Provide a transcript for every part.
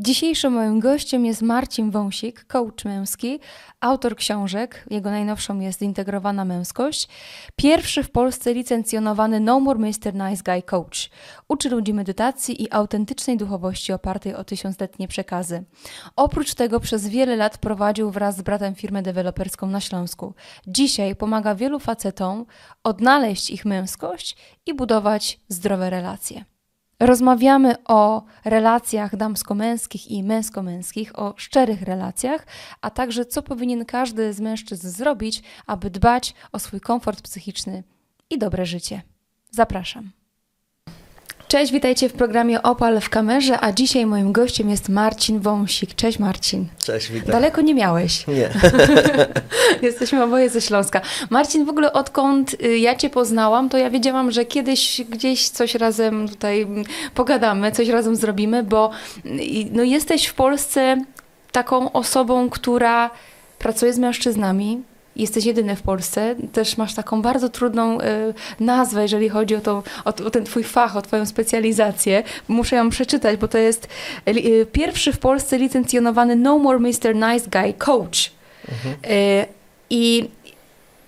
Dzisiejszym moim gościem jest Marcin Wąsik, coach męski, autor książek. Jego najnowszą jest Zintegrowana Męskość. Pierwszy w Polsce licencjonowany No More Mr. Nice Guy Coach. Uczy ludzi medytacji i autentycznej duchowości opartej o tysiącletnie przekazy. Oprócz tego przez wiele lat prowadził wraz z bratem firmę deweloperską na Śląsku. Dzisiaj pomaga wielu facetom odnaleźć ich męskość i budować zdrowe relacje. Rozmawiamy o relacjach damsko-męskich i męsko-męskich, o szczerych relacjach, a także co powinien każdy z mężczyzn zrobić, aby dbać o swój komfort psychiczny i dobre życie. Zapraszam. Cześć, witajcie w programie Opal w kamerze, a dzisiaj moim gościem jest Marcin Wąsik. Cześć Marcin. Cześć, witaj. Daleko nie miałeś. Nie. Jesteśmy oboje ze Śląska. Marcin, w ogóle odkąd y, ja Cię poznałam, to ja wiedziałam, że kiedyś gdzieś coś razem tutaj pogadamy, coś razem zrobimy, bo y, no, jesteś w Polsce taką osobą, która pracuje z mężczyznami, jesteś jedyny w Polsce, też masz taką bardzo trudną y, nazwę, jeżeli chodzi o, to, o, o, ten twój fach, o twoją specjalizację. Muszę ją przeczytać, bo to jest y, pierwszy w Polsce licencjonowany No More Mr. Nice Guy Coach. Mhm. Y, I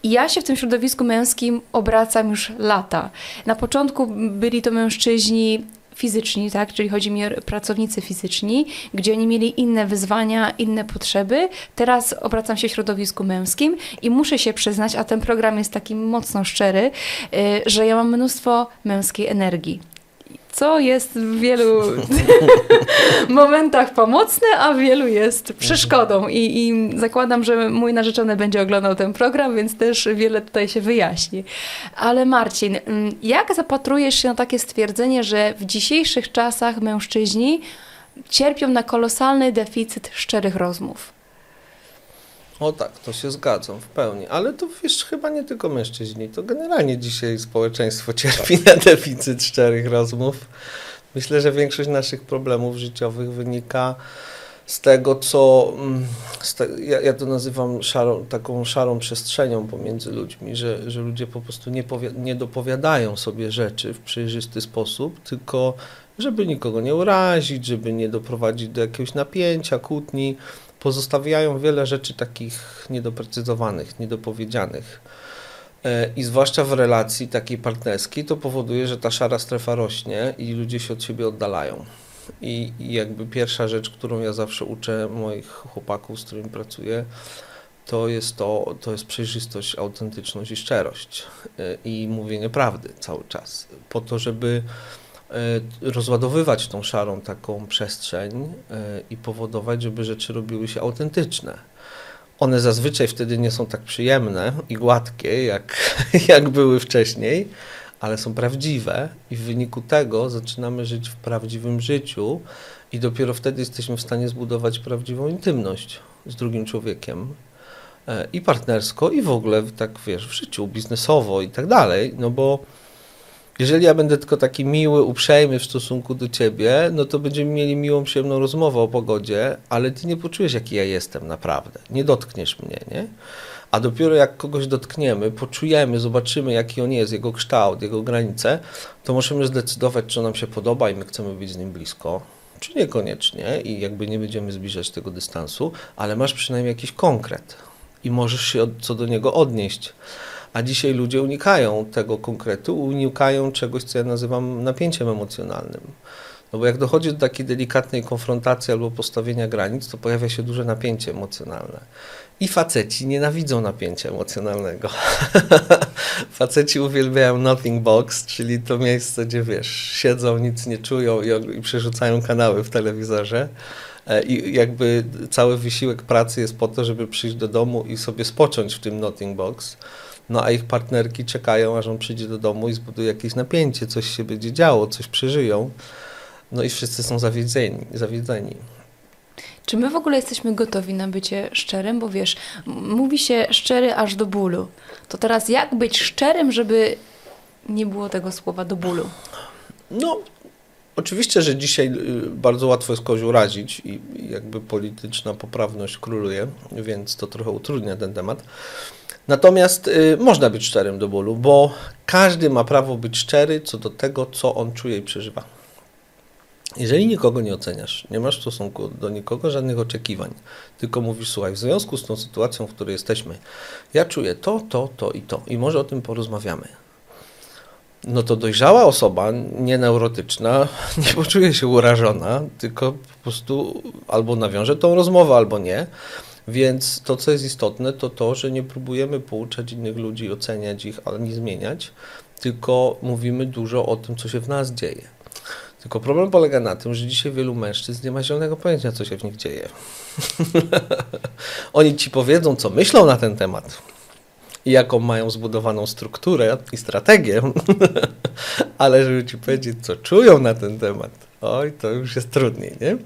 ja się w tym środowisku męskim obracam już lata. Na początku byli to mężczyźni fizyczni, tak? czyli chodzi mi o pracownicy fizyczni, gdzie oni mieli inne wyzwania, inne potrzeby. Teraz obracam się w środowisku męskim i muszę się przyznać, a ten program jest taki mocno szczery, y, że ja mam mnóstwo męskiej energii co jest w wielu momentach pomocne, a w wielu jest przeszkodą. I, I, zakładam, że mój narzeczony będzie oglądał ten program, więc też wiele tutaj się wyjaśni. Ale Marcin, mm, jak zapatrujesz się na takie stwierdzenie, że w dzisiejszych czasach mężczyźni cierpią na kolosalny deficyt szczerych rozmów? O tak, to się zgadzam w pełni, ale to wiesz, chyba nie tylko mężczyźni, to generalnie dzisiaj społeczeństwo cierpi na deficyt szczerych rozmów. Myślę, że większość naszych problemów życiowych wynika z tego, co mm, te, ja, ja, to nazywam taką szarą przestrzenią pomiędzy ludźmi, że, że ludzie po prostu nie, nie dopowiadają sobie rzeczy w przejrzysty sposób, tylko żeby nikogo nie urazić, żeby nie doprowadzić do jakiegoś napięcia, kłótni, pozostawiają wiele rzeczy takich niedoprecyzowanych, niedopowiedzianych. E, I zwłaszcza w relacji takiej partnerskiej to powoduje, że ta szara strefa rośnie i ludzie się od siebie oddalają. I, I, jakby pierwsza rzecz, którą ja zawsze uczę moich chłopaków, z którymi pracuję, to jest to, to jest przejrzystość, autentyczność i szczerość. E, I mówienie prawdy cały czas. Po to, żeby rozładowywać tą szarą taką przestrzeń e, i powodować, żeby rzeczy robiły się autentyczne. One zazwyczaj wtedy nie są tak przyjemne i gładkie, jak, jak były wcześniej, ale są prawdziwe i w wyniku tego zaczynamy żyć w prawdziwym życiu i dopiero wtedy jesteśmy w stanie zbudować prawdziwą intymność z drugim człowiekiem e, i partnersko i w ogóle tak wiesz, w życiu biznesowo i tak dalej, no bo jeżeli ja będę tylko taki miły, uprzejmy w stosunku do ciebie, no to będziemy mieli miłą, przyjemną rozmowę o pogodzie, ale ty nie poczujesz, jaki ja jestem naprawdę. Nie dotkniesz mnie, nie? A dopiero jak kogoś dotkniemy, poczujemy, zobaczymy, jaki on jest, jego kształt, jego granice, to możemy zdecydować, czy nam się podoba i my chcemy być z nim blisko, czy niekoniecznie i jakby nie będziemy zbliżać tego dystansu, ale masz przynajmniej jakiś konkret i możesz się co do niego odnieść. A dzisiaj ludzie unikają tego konkretu, unikają czegoś, co ja nazywam napięciem emocjonalnym. No bo jak dochodzi do takiej delikatnej konfrontacji albo postawienia granic, to pojawia się duże napięcie emocjonalne. I faceci nienawidzą napięcia emocjonalnego. faceci uwielbiają nothing box, czyli to miejsce, gdzie wiesz, siedzą, nic nie czują i, i przerzucają kanały w telewizorze. E, I jakby cały wysiłek pracy jest po to, żeby przyjść do domu i sobie spocząć w tym nothing box no a ich partnerki czekają, aż on przyjdzie do domu i zbuduje jakieś napięcie, coś się będzie działo, coś przeżyją. No i wszyscy są zawiedzeni. zawiedzeni. Czy my w ogóle jesteśmy gotowi na bycie szczerym? Bo wiesz, mówi się szczery aż do bólu. To teraz jak być szczerym, żeby nie było tego słowa do bólu? No, oczywiście, że dzisiaj y, bardzo łatwo jest kogoś urazić i jakby polityczna poprawność króluje, więc to trochę utrudnia ten temat. Natomiast y, można być szczerym do bólu, bo każdy ma prawo być szczery co do tego, co on czuje i przeżywa. Jeżeli nikogo nie oceniasz, nie masz w stosunku do nikogo żadnych oczekiwań, tylko mówisz, słuchaj, w związku z tą sytuacją, w której jesteśmy, ja czuję to, to, to i to i może o tym porozmawiamy. No to dojrzała osoba, nie neurotyczna, nie poczuje się urażona, tylko po prostu albo nawiąże tą rozmowę, albo nie. Więc to, co jest istotne, to to, że nie próbujemy pouczać innych ludzi, oceniać ich, ale nie zmieniać, tylko mówimy dużo o tym, co się w nas dzieje. Tylko problem polega na tym, że dzisiaj wielu mężczyzn nie ma zielonego pojęcia, co się w nich dzieje. Oni ci powiedzą, co myślą na ten temat i jaką mają zbudowaną strukturę i strategię, ale żeby ci powiedzieć, co czują na ten temat, oj, to już jest trudniej, nie?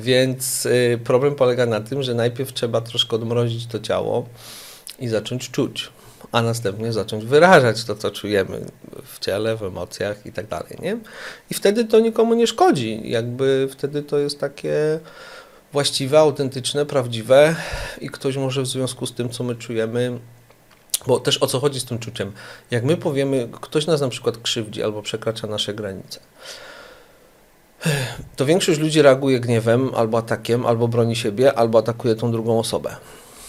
Więc y, problem polega na tym, że najpierw trzeba troszkę odmrozić to ciało i zacząć czuć a następnie zacząć wyrażać to, co czujemy w ciele, w emocjach i tak dalej, nie? I wtedy to nikomu nie szkodzi, jakby wtedy to jest takie właściwe, autentyczne, prawdziwe i ktoś może w związku z tym, co my czujemy, bo też o co chodzi z tym czuciem? Jak my powiemy, ktoś nas na przykład krzywdzi albo przekracza nasze granice, to większość ludzi reaguje gniewem, albo atakiem, albo broni siebie, albo atakuje tą drugą osobę.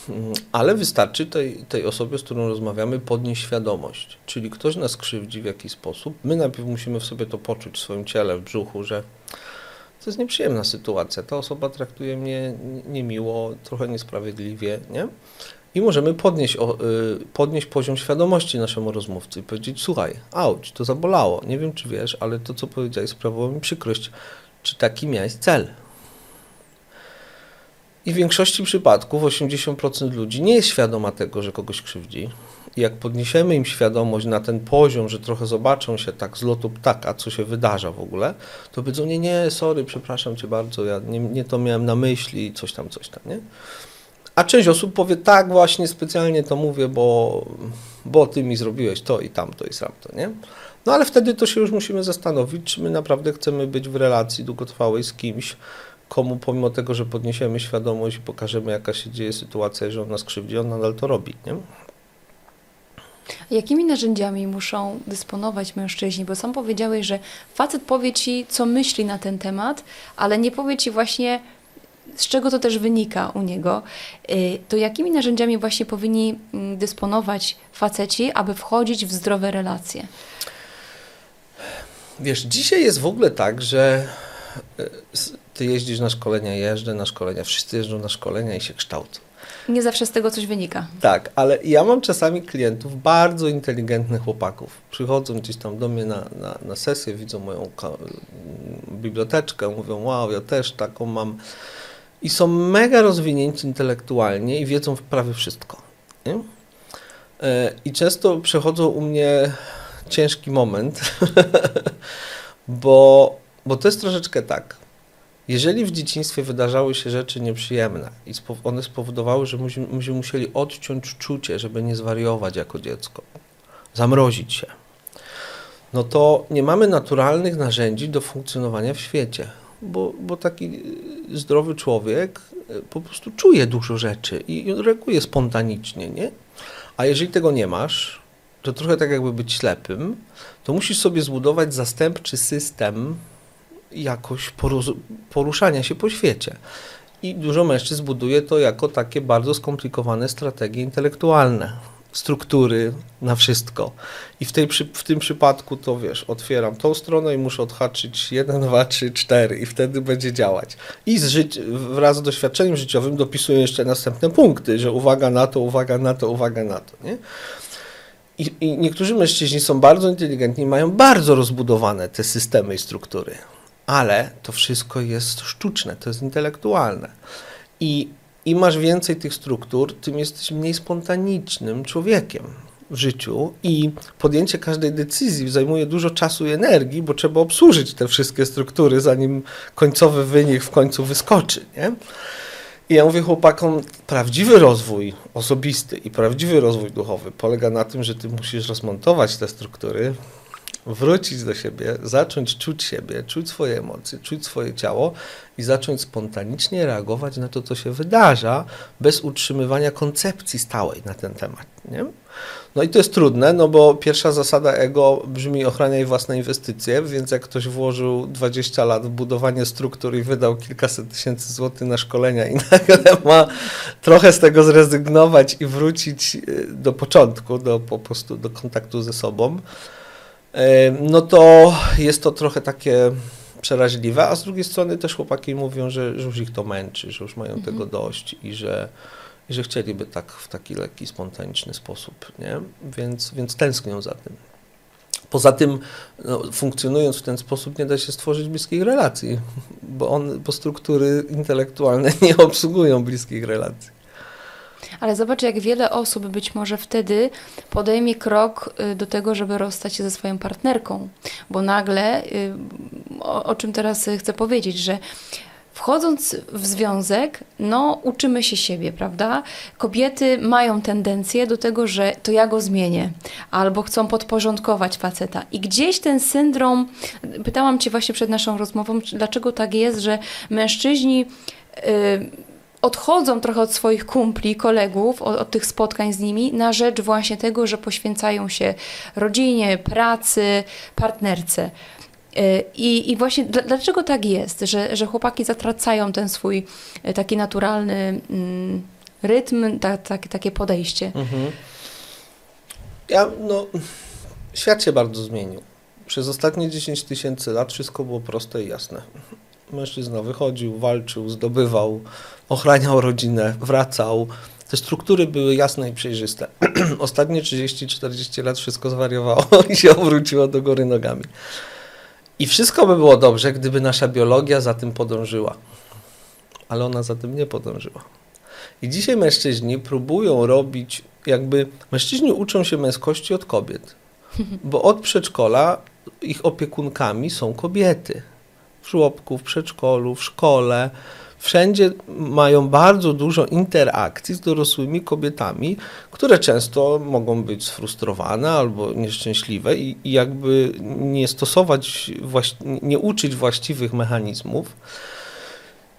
Mm, ale wystarczy tej, tej osobie, z którą rozmawiamy, podnieść świadomość. Czyli ktoś nas krzywdzi w jakiś sposób. My najpierw musimy w sobie to poczuć w swoim ciele, w brzuchu, że to jest nieprzyjemna sytuacja. Ta osoba traktuje mnie niemiło, trochę niesprawiedliwie, nie? I możemy podnieść, y, podnieść poziom świadomości naszemu rozmówcy i powiedzieć: Słuchaj, auć, to zabolało. Nie wiem, czy wiesz, ale to, co powiedziałeś, sprawiło mi przykrość. Czy taki miałeś cel? I w większości przypadków 80% ludzi nie jest świadoma tego, że kogoś krzywdzi. I jak podniesiemy im świadomość na ten poziom, że trochę zobaczą się tak z lotu ptaka, co się wydarza w ogóle, to powiedzą, nie, nie, sorry, przepraszam cię bardzo, ja nie, nie to miałem na myśli, coś tam, coś tam, nie? A część osób powie, tak, właśnie specjalnie to mówię, bo, bo ty mi zrobiłeś to i tamto i tamto, nie? No ale wtedy to się już musimy zastanowić, czy my naprawdę chcemy być w relacji długotrwałej z kimś, komu pomimo tego, że podniesiemy świadomość i pokażemy, jaka się dzieje sytuacja, że on nas krzywdzi, on nadal to robi, nie? Jakimi narzędziami muszą dysponować mężczyźni? Bo sam powiedziałeś, że facet powie ci, co myśli na ten temat, ale nie powie ci właśnie, z czego to też wynika u niego. Y, to jakimi narzędziami właśnie powinni mm, dysponować faceci, aby wchodzić w zdrowe relacje? Wiesz, dzisiaj jest w ogóle tak, że y, ty jeździsz na szkolenia, jeżdżę na szkolenia, wszyscy jeżdżą na szkolenia i się kształcą. Nie zawsze z tego coś wynika. Tak, ale ja mam czasami klientów, bardzo inteligentnych chłopaków. Przychodzą gdzieś tam do mnie na, na, na sesję, widzą moją biblioteczkę, mówią, wow, ja też taką mam. I są mega rozwinięci intelektualnie i wiedzą prawie wszystko. Nie? E, I często przechodzą u mnie ciężki moment, bo, bo to jest troszeczkę tak. Jeżeli w dzieciństwie wydarzały się rzeczy nieprzyjemne i one spowodowały, że myśmy musieli odciąć czucie, żeby nie zwariować jako dziecko, zamrozić się, no to nie mamy naturalnych narzędzi do funkcjonowania w świecie, bo, bo taki zdrowy człowiek e, po prostu czuje dużo rzeczy i reaguje spontanicznie, nie? A jeżeli tego nie masz, to trochę tak jakby być ślepym, to musisz sobie zbudować zastępczy system jakoś poruszania się po świecie. I dużo mężczyzn buduje to jako takie bardzo skomplikowane strategie intelektualne, struktury na wszystko. I w, tej, w tym przypadku to wiesz, otwieram tą stronę i muszę odhaczyć 1, 2, 3, 4 i wtedy będzie działać. I z żyć, wraz z doświadczeniem życiowym dopisuję jeszcze następne punkty, że uwaga na to, uwaga na to, uwaga na to. Nie? I, I niektórzy mężczyźni są bardzo inteligentni, mają bardzo rozbudowane te systemy i struktury ale to wszystko jest sztuczne, to jest intelektualne. I im masz więcej tych struktur, tym jesteś mniej spontanicznym człowiekiem w życiu i podjęcie każdej decyzji zajmuje dużo czasu i energii, bo trzeba obsłużyć te wszystkie struktury, zanim końcowy wynik w końcu wyskoczy. Nie? I ja mówię chłopakom, prawdziwy rozwój osobisty i prawdziwy rozwój duchowy polega na tym, że ty musisz rozmontować te struktury, wrócić do siebie, zacząć czuć siebie, czuć swoje emocje, czuć swoje ciało i zacząć spontanicznie reagować na to, co się wydarza, bez utrzymywania koncepcji stałej na ten temat. Nie? No i to jest trudne, no bo pierwsza zasada ego brzmi ochraniaj własne inwestycje, więc jak ktoś włożył 20 lat w budowanie struktur i wydał kilkaset tysięcy złotych na szkolenia i nagle ma trochę z tego zrezygnować i wrócić y, do początku, do po prostu do kontaktu ze sobą, no to jest to trochę takie przeraźliwe, a z drugiej strony też chłopaki mówią, że, że już ich to męczy, że już mają mhm. tego dość i że i że chcieliby tak w taki lekki, spontaniczny sposób, nie? Więc, więc tęsknią za tym. Poza tym, no, funkcjonując w ten sposób, nie da się stworzyć bliskich relacji, bo, on, bo struktury intelektualne nie obsługują bliskich relacji. Ale zobacz, jak wiele osób być może wtedy podejmie krok y, do tego, żeby rozstać się ze swoją partnerką, bo nagle, y, o, o czym teraz chcę powiedzieć, że Wchodząc w związek, no uczymy się siebie, prawda? Kobiety mają tendencję do tego, że to ja go zmienię, albo chcą podporządkować faceta. I gdzieś ten syndrom, pytałam Cię właśnie przed naszą rozmową, dlaczego tak jest, że mężczyźni. Yy, odchodzą trochę od swoich kumpli, kolegów, od, od, tych spotkań z nimi, na rzecz właśnie tego, że poświęcają się rodzinie, pracy, partnerce. I, I właśnie dlaczego tak jest, że, że chłopaki zatracają ten swój e, taki naturalny mm, rytm, ta, ta, takie podejście? Mhm. Ja, no, świat się bardzo zmienił. Przez ostatnie 10 tysięcy lat wszystko było proste i jasne. Mężczyzna wychodził, walczył, zdobywał, ochraniał rodzinę, wracał. Te struktury były jasne i przejrzyste. Ostatnie 30-40 lat wszystko zwariowało i się obróciło do góry nogami. I wszystko by było dobrze, gdyby nasza biologia za tym podążyła. Ale ona za tym nie podążyła. I dzisiaj mężczyźni próbują robić, jakby mężczyźni uczą się męskości od kobiet, bo od przedszkola ich opiekunkami są kobiety. W żłobku, w przedszkolu, w szkole, wszędzie mają bardzo dużo interakcji z dorosłymi kobietami, które często mogą być sfrustrowane albo nieszczęśliwe i, i jakby nie stosować, nie uczyć właściwych mechanizmów.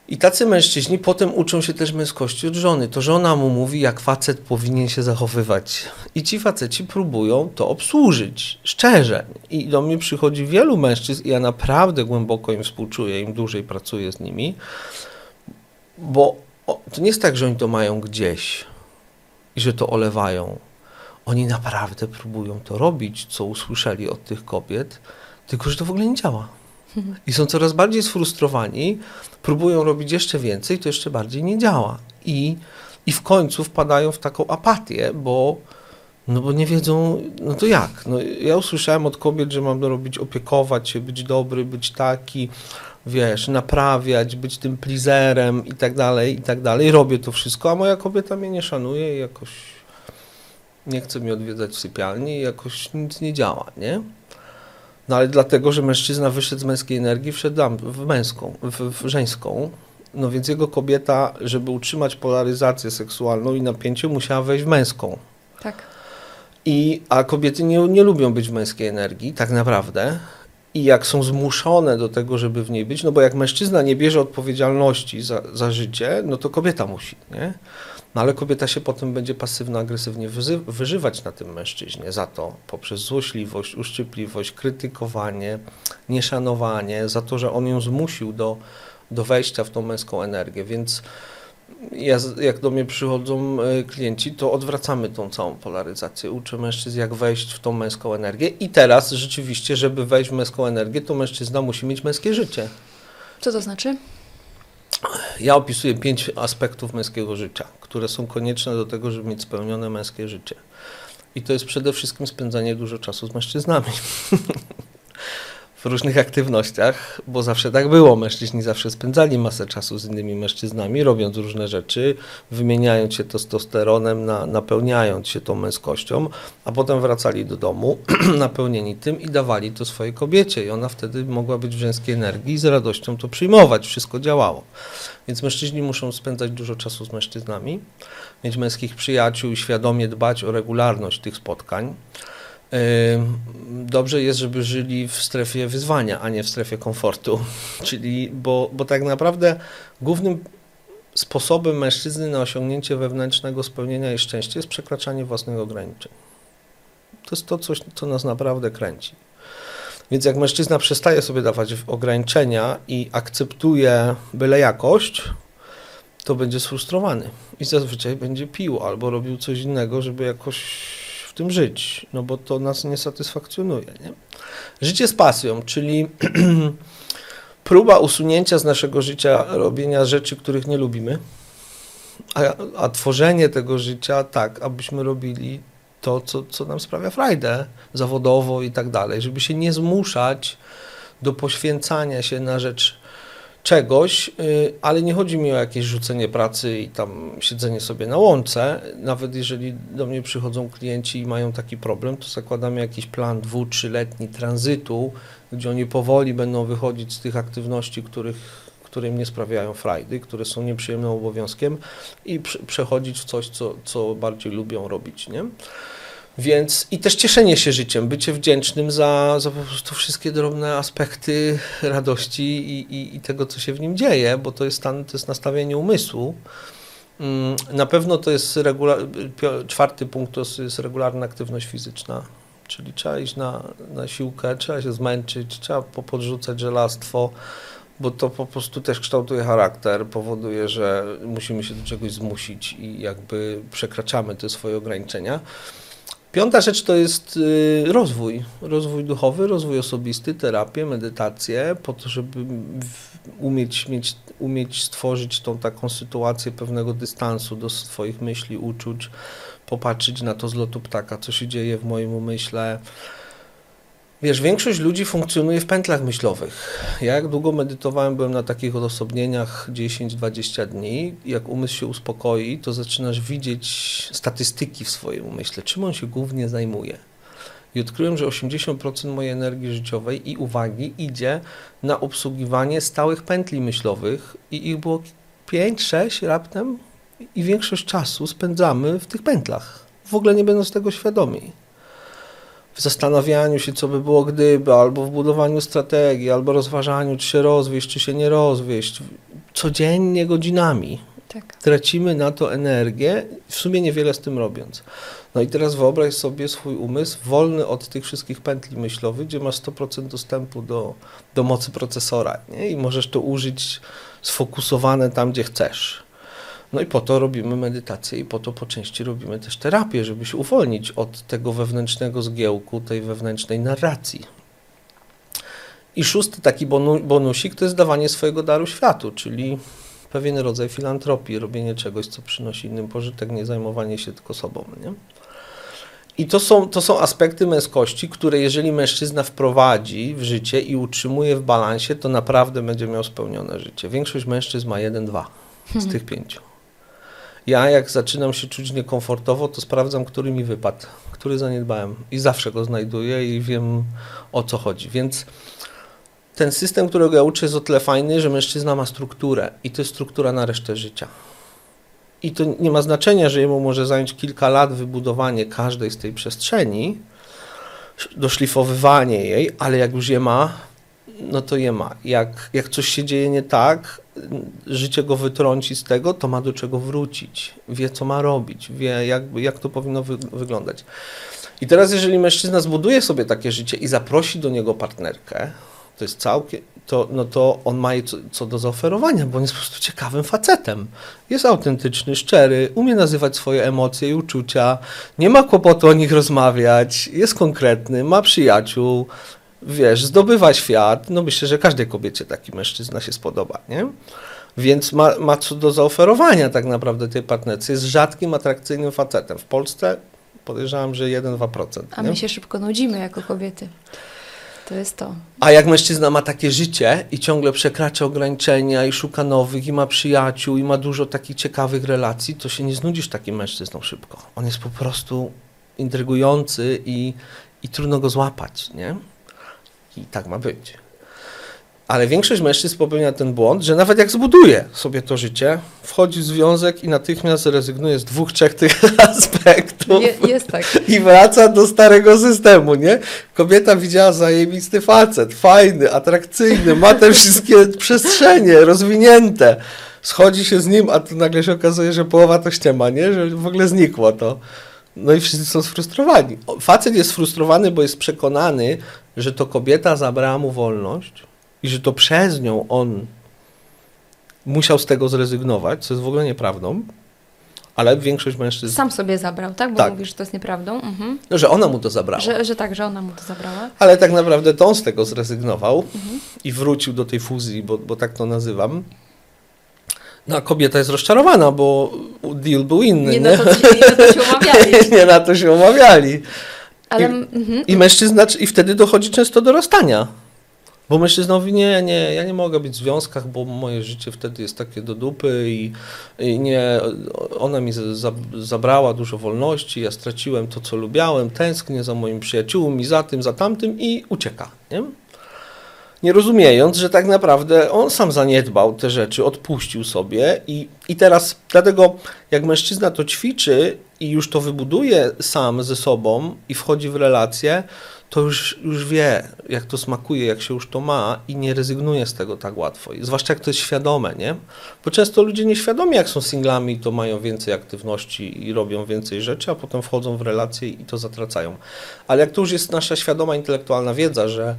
I tacy mężczyźni potem uczą się też męskości od żony. To żona mu mówi, jak facet powinien się zachowywać. I ci faceci próbują to obsłużyć, szczerze. I do mnie przychodzi wielu mężczyzn, i ja naprawdę głęboko im współczuję, im dłużej pracuję z nimi, bo to nie jest tak, że oni to mają gdzieś i że to olewają. Oni naprawdę próbują to robić, co usłyszeli od tych kobiet, tylko że to w ogóle nie działa. I są coraz bardziej sfrustrowani, próbują robić jeszcze więcej, to jeszcze bardziej nie działa. I, i w końcu wpadają w taką apatię, bo, no bo nie wiedzą, no to jak? No, ja usłyszałem od kobiet, że mam robić, opiekować się, być dobry, być taki, wiesz, naprawiać, być tym plizerem i tak dalej, i tak dalej. Robię to wszystko, a moja kobieta mnie nie szanuje i jakoś nie chce mi odwiedzać w sypialni i jakoś nic nie działa, nie? No ale dlatego, że mężczyzna wyszedł z męskiej energii, wszedł w męską, w, w żeńską, no więc jego kobieta, żeby utrzymać polaryzację seksualną i napięcie, musiała wejść w męską. Tak. I, a kobiety nie, nie lubią być w męskiej energii, tak naprawdę i jak są zmuszone do tego, żeby w niej być, no bo jak mężczyzna nie bierze odpowiedzialności za, za życie, no to kobieta musi, nie? No ale kobieta się potem będzie pasywno-agresywnie wyżywać na tym mężczyźnie za to, poprzez złośliwość, uszczypliwość, krytykowanie, nieszanowanie, za to, że on ją zmusił do, do wejścia w tą męską energię, więc ja, jak do mnie przychodzą e, klienci, to odwracamy tą całą polaryzację. Uczę mężczyzn, jak wejść w tą męską energię. I teraz rzeczywiście, żeby wejść w męską energię, to mężczyzna musi mieć męskie życie. Co to znaczy? Ja opisuję pięć aspektów męskiego życia, które są konieczne do tego, żeby mieć spełnione męskie życie. I to jest przede wszystkim spędzanie dużo czasu z mężczyznami. w różnych aktywnościach, bo zawsze tak było. Mężczyźni zawsze spędzali masę czasu z innymi mężczyznami, robiąc różne rzeczy, wymieniając się testosteronem, na, napełniając się tą męskością, a potem wracali do domu napełnieni tym i dawali to swojej kobiecie. I ona wtedy mogła być w żeńskiej energii i z radością to przyjmować. Wszystko działało. Więc mężczyźni muszą spędzać dużo czasu z mężczyznami, mieć męskich przyjaciół i świadomie dbać o regularność tych spotkań. Dobrze jest, żeby żyli w strefie wyzwania, a nie w strefie komfortu. Czyli, bo, bo tak naprawdę głównym sposobem mężczyzny na osiągnięcie wewnętrznego spełnienia i szczęścia jest przekraczanie własnych ograniczeń. To jest to coś, co nas naprawdę kręci. Więc jak mężczyzna przestaje sobie dawać ograniczenia i akceptuje byle jakość, to będzie sfrustrowany i zazwyczaj będzie pił albo robił coś innego, żeby jakoś w tym żyć, no bo to nas nie satysfakcjonuje. Nie? Życie z pasją, czyli próba usunięcia z naszego życia robienia rzeczy, których nie lubimy, a, a tworzenie tego życia tak, abyśmy robili to, co, co nam sprawia frajdę zawodowo i tak dalej, żeby się nie zmuszać do poświęcania się na rzecz czegoś, y, ale nie chodzi mi o jakieś rzucenie pracy i tam siedzenie sobie na łące. Nawet jeżeli do mnie przychodzą klienci i mają taki problem, to zakładamy jakiś plan dwu, trzyletni tranzytu, gdzie oni powoli będą wychodzić z tych aktywności, których, które im nie sprawiają frajdy, które są nieprzyjemnym obowiązkiem i przechodzić w coś, co, co bardziej lubią robić. Nie? Więc i też cieszenie się życiem, bycie wdzięcznym za, za po prostu wszystkie drobne aspekty radości i, i, i tego, co się w nim dzieje, bo to jest, stan, to jest nastawienie umysłu. Mm, na pewno to jest czwarty punkt to jest regularna aktywność fizyczna, czyli trzeba iść na, na siłkę, trzeba się zmęczyć, trzeba podrzucać żelastwo, bo to po prostu też kształtuje charakter, powoduje, że musimy się do czegoś zmusić i jakby przekraczamy te swoje ograniczenia. Piąta rzecz to jest y, rozwój, rozwój duchowy, rozwój osobisty, terapię, medytację, po to, żeby umieć, mieć, umieć stworzyć tą taką sytuację pewnego dystansu do swoich myśli, uczuć, popatrzeć na to z lotu ptaka, co się dzieje w moim umyśle, Wiesz, większość ludzi funkcjonuje w pętlach myślowych. Ja jak długo medytowałem, byłem na takich odosobnieniach 10-20 dni. Jak umysł się uspokoi, to zaczynasz widzieć statystyki w swoim umyśle, czym on się głównie zajmuje. I odkryłem, że 80% mojej energii życiowej i uwagi idzie na obsługiwanie stałych pętli myślowych i ich było 5-6 raptem i większość czasu spędzamy w tych pętlach, w ogóle nie będąc tego świadomi w zastanawianiu się, co by było gdyby, albo w budowaniu strategii, albo rozważaniu, czy się rozwieść, czy się nie rozwieść. Codziennie, godzinami. Tak. Tracimy na to energię, w sumie niewiele z tym robiąc. No i teraz wyobraź sobie swój umysł wolny od tych wszystkich pętli myślowych, gdzie masz 100% dostępu do, do mocy procesora nie? i możesz to użyć sfokusowane tam, gdzie chcesz. No i po to robimy medytację i po to po części robimy też terapię, żeby się uwolnić od tego wewnętrznego zgiełku, tej wewnętrznej narracji. I szósty taki bonu, bonusik to jest dawanie swojego daru światu, czyli pewien rodzaj filantropii, robienie czegoś, co przynosi innym pożytek, nie zajmowanie się tylko sobą. Nie? I to są, to są aspekty męskości, które jeżeli mężczyzna wprowadzi w życie i utrzymuje w balansie, to naprawdę będzie miał spełnione życie. Większość mężczyzn ma jeden, dwa z tych pięciu. Ja jak zaczynam się czuć niekomfortowo, to sprawdzam, który mi wypadł, który zaniedbałem i zawsze go znajduję i wiem o co chodzi. Więc ten system, którego ja uczę jest o tyle fajny, że mężczyzna ma strukturę i to jest struktura na resztę życia. I to nie ma znaczenia, że jemu może zająć kilka lat wybudowanie każdej z tej przestrzeni, doszlifowywanie jej, ale jak już je ma, no to je ma. Jak, jak coś się dzieje nie tak, życie go wytrąci z tego, to ma do czego wrócić. Wie, co ma robić, wie, jak, jak to powinno wy, wyglądać. I teraz, jeżeli mężczyzna zbuduje sobie takie życie i zaprosi do niego partnerkę, to jest całkiem, to, no to on ma jej co, co, do zaoferowania, bo on jest po prostu ciekawym facetem. Jest autentyczny, szczery, umie nazywać swoje emocje i uczucia, nie ma kłopotu o nich rozmawiać, jest konkretny, ma przyjaciół, wiesz, zdobywa świat, no myślę, że każdej kobiecie taki mężczyzna się spodoba, nie? Więc ma, ma co do zaoferowania tak naprawdę tej partnerce. Jest rzadkim, atrakcyjnym facetem. W Polsce podejrzewam, że 1-2%. A my się szybko nudzimy jako kobiety. To jest to. A jak mężczyzna ma takie życie i ciągle przekracza ograniczenia i szuka nowych, i ma przyjaciół, i ma dużo takich ciekawych relacji, to się nie znudzisz takim mężczyzną szybko. On jest po prostu intrygujący i, i trudno go złapać, nie? I tak ma być. Ale większość mężczyzn popełnia ten błąd, że nawet jak zbuduje sobie to życie, wchodzi w związek i natychmiast rezygnuje z dwóch, trzech tych aspektów. Je, jest tak. I wraca do starego systemu, nie? Kobieta widziała zajebisty facet, fajny, atrakcyjny, ma te wszystkie przestrzenie rozwinięte. Schodzi się z nim, a tu nagle się okazuje, że połowa to ściema, nie? Że w ogóle znikło to. No i wszyscy są sfrustrowani. Facet jest sfrustrowany, bo jest przekonany, że to kobieta zabrała mu wolność i że to przez nią on musiał z tego zrezygnować, co jest w ogóle nieprawdą. Ale większość mężczyzn. Sam sobie zabrał, tak? Bo Tak. mówisz, że to jest nieprawdą. Mhm. No, że ona mu to zabrała. Że, że tak, że ona mu to zabrała. Ale tak naprawdę to on z tego zrezygnował Mhm. i wrócił do tej fuzji, bo, bo tak to nazywam. No a kobieta jest rozczarowana, bo deal był inny, Nie nie? na to, się- nie na to się umawiali. nie na to się umawiali. Ale I- mhm. I mężczyzna, i wtedy dochodzi często do rozstania. Bo mężczyzna mówi, nie, nie, ja nie mogę być w związkach, bo moje życie wtedy jest takie do dupy i, i nie, ona mi za, za, zabrała dużo wolności, ja straciłem to, co lubiałem, tęsknię za moimi przyjaciółmi, za tym, za tamtym i ucieka, nie? Nie rozumiejąc, że tak naprawdę on sam zaniedbał te rzeczy, odpuścił sobie i, i teraz dlatego jak mężczyzna to ćwiczy i już to wybuduje sam ze sobą i wchodzi w relacje, to już, już wie, jak to smakuje, jak się już to ma i nie rezygnuje z tego tak łatwo. I zwłaszcza jak to jest świadome, nie? Bo często ludzie nieświadomi, jak są singlami, to mają więcej aktywności i robią więcej rzeczy, a potem wchodzą w relacje i to zatracają. Ale jak to już jest nasza świadoma, intelektualna wiedza, że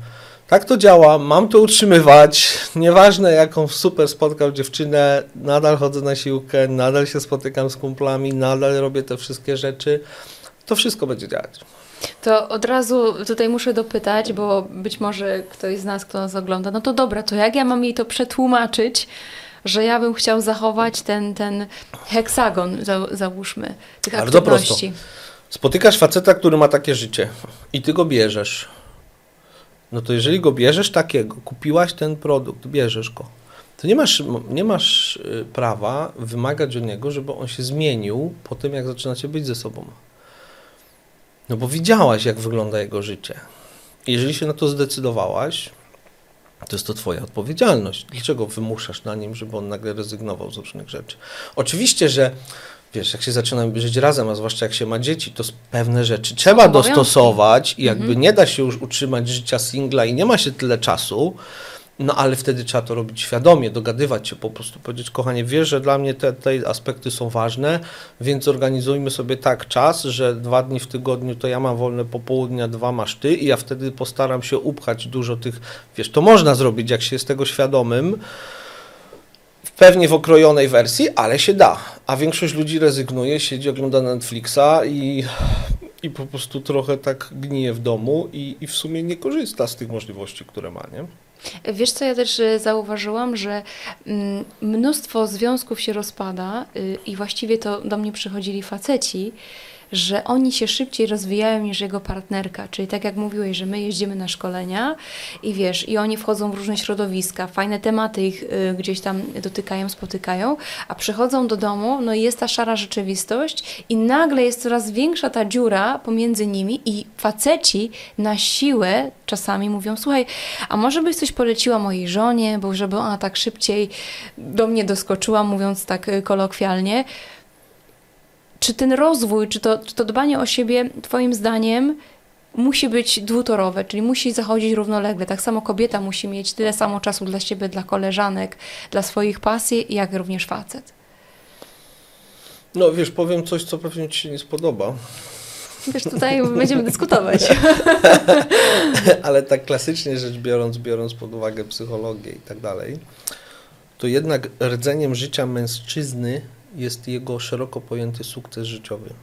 tak to działa, mam to utrzymywać, nieważne jaką super spotkał dziewczynę, nadal chodzę na siłkę, nadal się spotykam z kumplami, nadal robię te wszystkie rzeczy, to wszystko będzie działać. To od razu tutaj muszę dopytać, bo być może ktoś z nas, kto nas ogląda, no to dobra, to jak ja mam jej to przetłumaczyć, że ja bym chciał zachować ten, ten heksagon, za, załóżmy, tych Bardzo aktywności. Spotykasz faceta, który ma takie życie i ty go bierzesz. No to jeżeli go bierzesz takiego, kupiłaś ten produkt, bierzesz go, to nie masz, nie masz y, prawa wymagać od niego, żeby on się zmienił po tym, jak zaczynacie być ze sobą. No bo widziałaś, jak wygląda jego życie. Jeżeli się na to zdecydowałaś, to jest to twoja odpowiedzialność. Dlaczego wymuszasz na nim, żeby on nagle rezygnował z różnych rzeczy? Oczywiście, że wiesz, jak się zaczyna żyć razem, a zwłaszcza jak się ma dzieci, to pewne rzeczy trzeba obowiązki. dostosować i jakby Mhm. nie da się już utrzymać życia singla i nie ma się tyle czasu, no ale wtedy trzeba to robić świadomie, dogadywać się, po prostu powiedzieć, kochanie, wiesz, że dla mnie te, te aspekty są ważne, więc organizujmy sobie tak czas, że dwa dni w tygodniu to ja mam wolne popołudnia, dwa masz ty i ja wtedy postaram się upchać dużo tych, wiesz, to można zrobić, jak się jest tego świadomym, pewnie w okrojonej wersji, ale się da. A większość ludzi rezygnuje, siedzi, ogląda Netflixa i, i po prostu trochę tak gnije w domu i, i w sumie nie korzysta z tych możliwości, które ma, nie? Wiesz co, ja też y, zauważyłam, że mm, mnóstwo związków się rozpada y, i właściwie to do mnie przychodzili faceci, że oni się szybciej rozwijają niż jego partnerka. Czyli tak jak mówiłeś, że my jeździmy na szkolenia i wiesz, i oni wchodzą w różne środowiska, fajne tematy ich y, gdzieś tam dotykają, spotykają, a przychodzą do domu, no i jest ta szara rzeczywistość i nagle jest coraz większa ta dziura pomiędzy nimi i faceci na siłę czasami mówią, słuchaj, a może byś coś poleciła mojej żonie, bo żeby ona tak szybciej do mnie doskoczyła, mówiąc tak y, kolokwialnie. Czy ten rozwój, czy to, czy to dbanie o siebie, Twoim zdaniem, musi być dwutorowe, czyli musi zachodzić równolegle. Tak samo kobieta musi mieć tyle samo czasu dla siebie, dla koleżanek, dla swoich pasji, jak również facet. No wiesz, powiem coś, co pewnie Ci się nie spodoba, Wiesz, tutaj będziemy dyskutować. ale tak klasycznie rzecz biorąc, biorąc pod uwagę psychologię i tak dalej, to jednak rdzeniem życia mężczyzny jest jego szeroko pojęty sukces życiowy.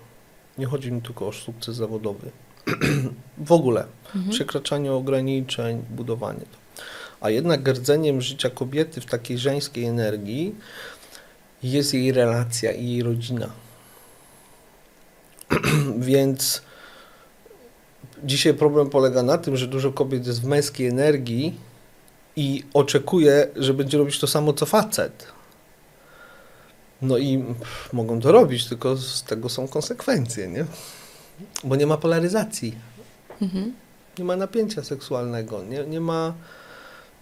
Nie chodzi mi tylko o sukces zawodowy. w ogóle. Mhm. Przekraczanie ograniczeń, budowanie to. A jednak rdzeniem życia kobiety w takiej żeńskiej energii jest jej relacja i jej rodzina. Więc dzisiaj problem polega na tym, że dużo kobiet jest w męskiej energii i oczekuje, że będzie robić to samo co facet. No i pff, mogą to robić, tylko z tego są konsekwencje, nie? Bo nie ma polaryzacji Mhm. nie ma napięcia seksualnego, nie, nie ma,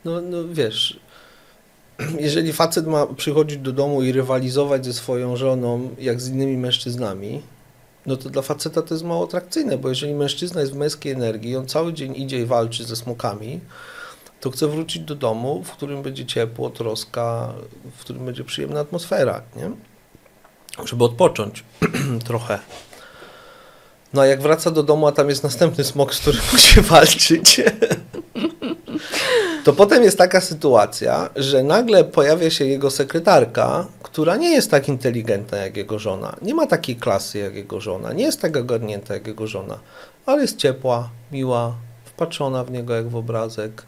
no, no wiesz, jeżeli facet ma przychodzić do domu i rywalizować ze swoją żoną, jak z innymi mężczyznami, no to dla faceta to jest mało atrakcyjne, bo jeżeli mężczyzna jest w męskiej energii, on cały dzień idzie i walczy ze smokami, to chce wrócić do domu, w którym będzie ciepło, troska, w którym będzie przyjemna atmosfera, nie? Żeby odpocząć trochę. No a jak wraca do domu, a tam jest następny smok, z którym musi walczyć, to potem jest taka sytuacja, że nagle pojawia się jego sekretarka, która nie jest tak inteligentna jak jego żona, nie ma takiej klasy jak jego żona, nie jest tak ogarnięta jak jego żona, ale jest ciepła, miła, wpatrzona w niego jak w obrazek.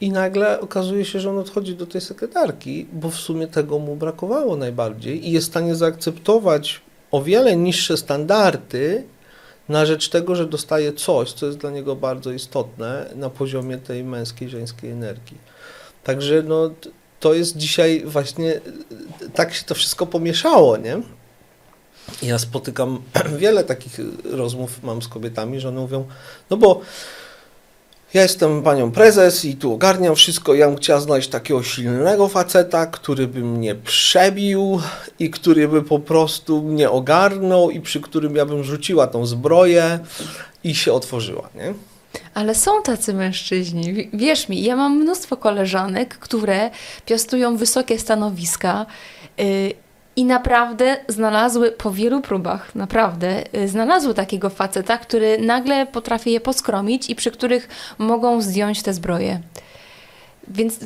I nagle okazuje się, że on odchodzi do tej sekretarki, bo w sumie tego mu brakowało najbardziej i jest w stanie zaakceptować o wiele niższe standardy na rzecz tego, że dostaje coś, co jest dla niego bardzo istotne na poziomie tej męskiej, żeńskiej energii. Także no, to jest dzisiaj właśnie, tak się to wszystko pomieszało, nie? Ja spotykam wiele takich rozmów, mam z kobietami, że one mówią, no bo ja jestem panią prezes i tu ogarniam wszystko. Ja bym chciała znaleźć takiego silnego faceta, który by mnie przebił i który by po prostu mnie ogarnął i przy którym ja bym rzuciła tą zbroję i się otworzyła, nie? Ale są tacy mężczyźni. Wierz mi, ja mam mnóstwo koleżanek, które piastują wysokie stanowiska. Yy, i naprawdę znalazły po wielu próbach, naprawdę, y, znalazły takiego faceta, który nagle potrafi je poskromić i przy których mogą zdjąć te zbroje. Więc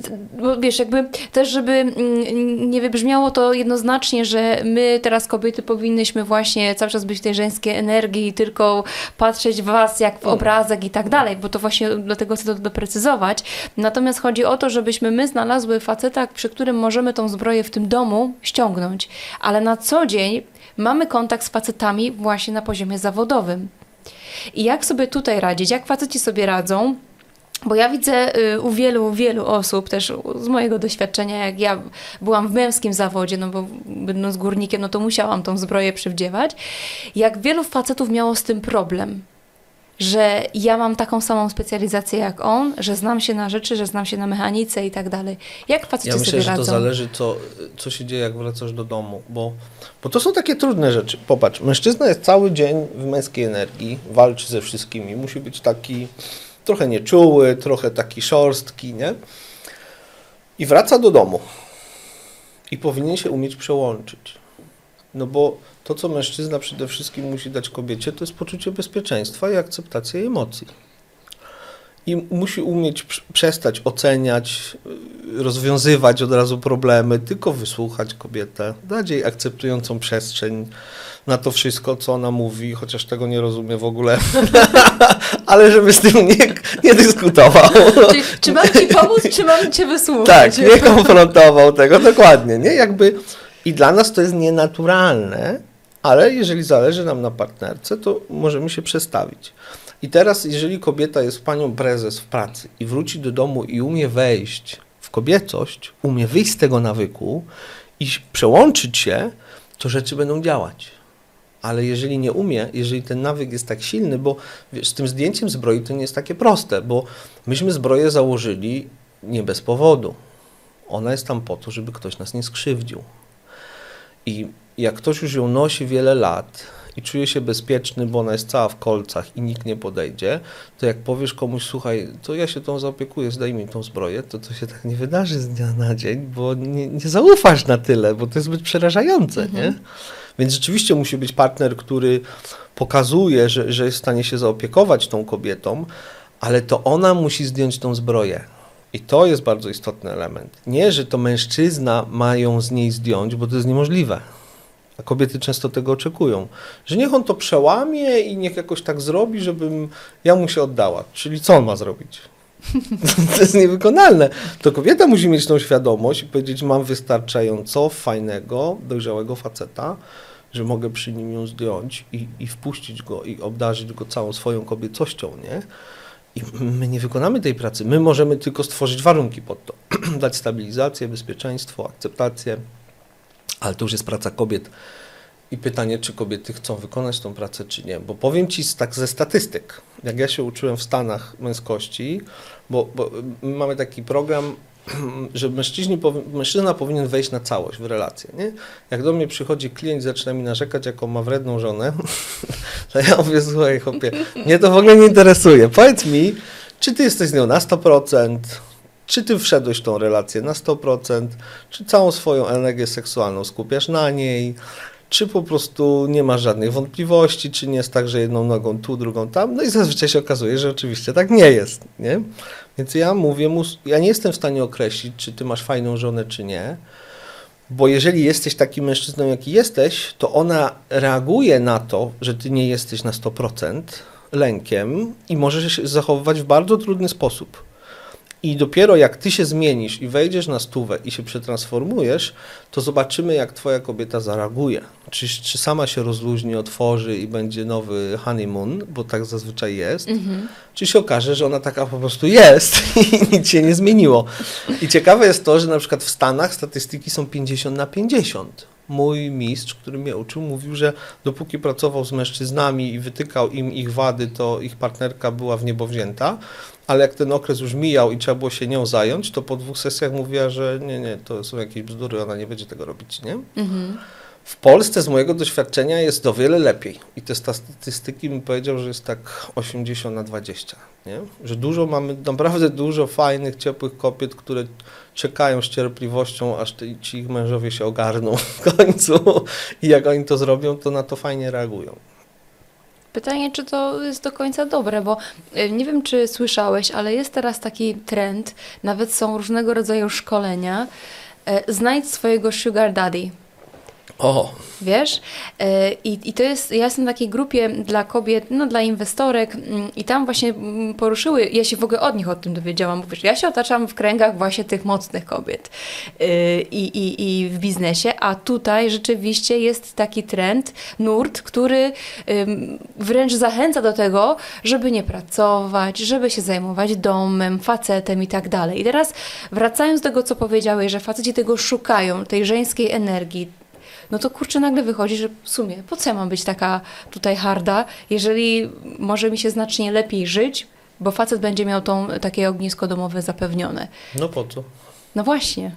wiesz, jakby też, żeby mm, nie wybrzmiało to jednoznacznie, że my teraz kobiety powinnyśmy właśnie cały czas być w tej żeńskiej energii i tylko patrzeć w was jak w obrazek i tak dalej, bo to właśnie dlatego chcę to doprecyzować. Natomiast chodzi o to, żebyśmy my znalazły faceta, przy którym możemy tą zbroję w tym domu ściągnąć, ale na co dzień mamy kontakt z facetami właśnie na poziomie zawodowym. I jak sobie tutaj radzić? Jak faceci sobie radzą? Bo ja widzę y, u wielu, wielu osób, też z mojego doświadczenia, jak ja byłam w męskim zawodzie, no bo będąc górnikiem, no to musiałam tą zbroję przywdziewać, jak wielu facetów miało z tym problem że ja mam taką samą specjalizację jak on, że znam się na rzeczy, że znam się na mechanice i tak dalej. Jak faceci ja myślę, sobie radzą? że to zależy, co, co się dzieje, jak wracasz do domu, bo, bo to są takie trudne rzeczy. Popatrz, mężczyzna jest cały dzień w męskiej energii, walczy ze wszystkimi, musi być taki trochę nieczuły, trochę taki szorstki, nie? I wraca do domu. I powinien się umieć przełączyć. No bo to, co mężczyzna przede wszystkim musi dać kobiecie, to jest poczucie bezpieczeństwa i akceptacja emocji. I musi umieć przestać oceniać, rozwiązywać od razu problemy, tylko wysłuchać kobietę, dać jej akceptującą przestrzeń na to wszystko, co ona mówi, chociaż tego nie rozumie w ogóle, ale żeby z tym nie, nie dyskutował. Czyli, czy mam ci pomóc, czy mam cię wysłuchać? Tak, nie konfrontował tego, dokładnie, nie? Jakby i dla nas to jest nienaturalne, ale jeżeli zależy nam na partnerce, to możemy się przestawić. I teraz, jeżeli kobieta jest panią prezes w pracy i wróci do domu i umie wejść w kobiecość, umie wyjść z tego nawyku i przełączyć się, to rzeczy będą działać. Ale jeżeli nie umie, jeżeli ten nawyk jest tak silny, bo wiesz, z tym zdjęciem zbroi to nie jest takie proste, bo myśmy zbroję założyli nie bez powodu. Ona jest tam po to, żeby ktoś nas nie skrzywdził. I jak ktoś już ją nosi wiele lat, i czuje się bezpieczny, bo ona jest cała w kolcach i nikt nie podejdzie, to jak powiesz komuś, słuchaj, to ja się tą zaopiekuję, zdaj mi tą zbroję, to to się tak nie wydarzy z dnia na dzień, bo nie, nie zaufasz na tyle, bo to jest zbyt przerażające, mhm. nie? Więc rzeczywiście musi być partner, który pokazuje, że, że jest w stanie się zaopiekować tą kobietą, ale to ona musi zdjąć tą zbroję. I to jest bardzo istotny element. Nie, że to mężczyzna ma ją z niej zdjąć, bo to jest niemożliwe. A kobiety często tego oczekują, że niech on to przełamie i niech jakoś tak zrobi, żebym ja mu się oddała. Czyli co on ma zrobić? to jest niewykonalne. To kobieta musi mieć tą świadomość i powiedzieć, mam wystarczająco fajnego, dojrzałego faceta, że mogę przy nim ją zdjąć i, i wpuścić go i obdarzyć go całą swoją kobiecością, nie? I my nie wykonamy tej pracy. My możemy tylko stworzyć warunki pod to. Dać stabilizację, bezpieczeństwo, akceptację, ale to już jest praca kobiet. I pytanie, czy kobiety chcą wykonać tą pracę, czy nie. Bo powiem Ci tak ze statystyk, jak ja się uczyłem w Stanach męskości, bo, bo mamy taki program że mężczyźni, mężczyzna powinien wejść na całość w relację. Nie? Jak do mnie przychodzi klient zaczyna mi narzekać, jaką ma wredną żonę, to ja mówię, słuchaj chłopie, mnie to w ogóle nie interesuje. Powiedz mi, czy ty jesteś z nią na 100%, czy ty wszedłeś w tą relację na 100%, czy całą swoją energię seksualną skupiasz na niej, czy po prostu nie masz żadnych wątpliwości, czy nie jest tak, że jedną nogą tu, drugą tam. No i zazwyczaj się okazuje, że oczywiście tak nie jest. Nie? Więc ja mówię mu, ja nie jestem w stanie określić, czy ty masz fajną żonę, czy nie. Bo jeżeli jesteś takim mężczyzną, jaki jesteś, to ona reaguje na to, że ty nie jesteś na 100% lękiem i możesz się zachowywać w bardzo trudny sposób. I dopiero jak ty się zmienisz i wejdziesz na stówę i się przetransformujesz, to zobaczymy, jak twoja kobieta zareaguje. Czy, czy sama się rozluźni, otworzy i będzie nowy honeymoon, bo tak zazwyczaj jest, mhm. czy się okaże, że ona taka po prostu jest i nic się nie zmieniło. I ciekawe jest to, że na przykład w Stanach statystyki są 50 na 50 mój mistrz, który mnie uczył, mówił, że dopóki pracował z mężczyznami i wytykał im ich wady, to ich partnerka była w niebo wzięta, ale jak ten okres już mijał i trzeba było się nią zająć, to po dwóch sesjach mówiła, że nie, nie, to są jakieś bzdury, ona nie będzie tego robić, nie? Mhm. W Polsce z mojego doświadczenia jest o wiele lepiej i te statystyki bym powiedział, że jest tak 80 na 20, nie? Że dużo mamy, naprawdę dużo fajnych, ciepłych kobiet, które czekają z cierpliwością, aż ci ich mężowie się ogarną w końcu i jak oni to zrobią, to na to fajnie reagują. Pytanie, czy to jest do końca dobre, bo e, nie wiem, czy słyszałeś, ale jest teraz taki trend, nawet są różnego rodzaju szkolenia. E, znajdź swojego sugar daddy. O. Wiesz? E, I, I to jest, ja jestem w takiej grupie dla kobiet, no dla inwestorek mm, i tam właśnie mm, poruszyły, ja się w ogóle od nich o tym dowiedziałam, bo wiesz, ja się otaczam w kręgach właśnie tych mocnych kobiet e, i, i, i w biznesie, a tutaj rzeczywiście jest taki trend, nurt, który wręcz zachęca do tego, żeby nie pracować, żeby się zajmować domem, facetem i tak dalej. I teraz wracając do tego, co powiedziałeś, że faceci tego szukają, tej żeńskiej energii, no to kurczę, nagle wychodzi, że w sumie po co ja mam być taka tutaj harda, jeżeli może mi się znacznie lepiej żyć, bo facet będzie miał tą, takie ognisko domowe zapewnione. No po co? No właśnie.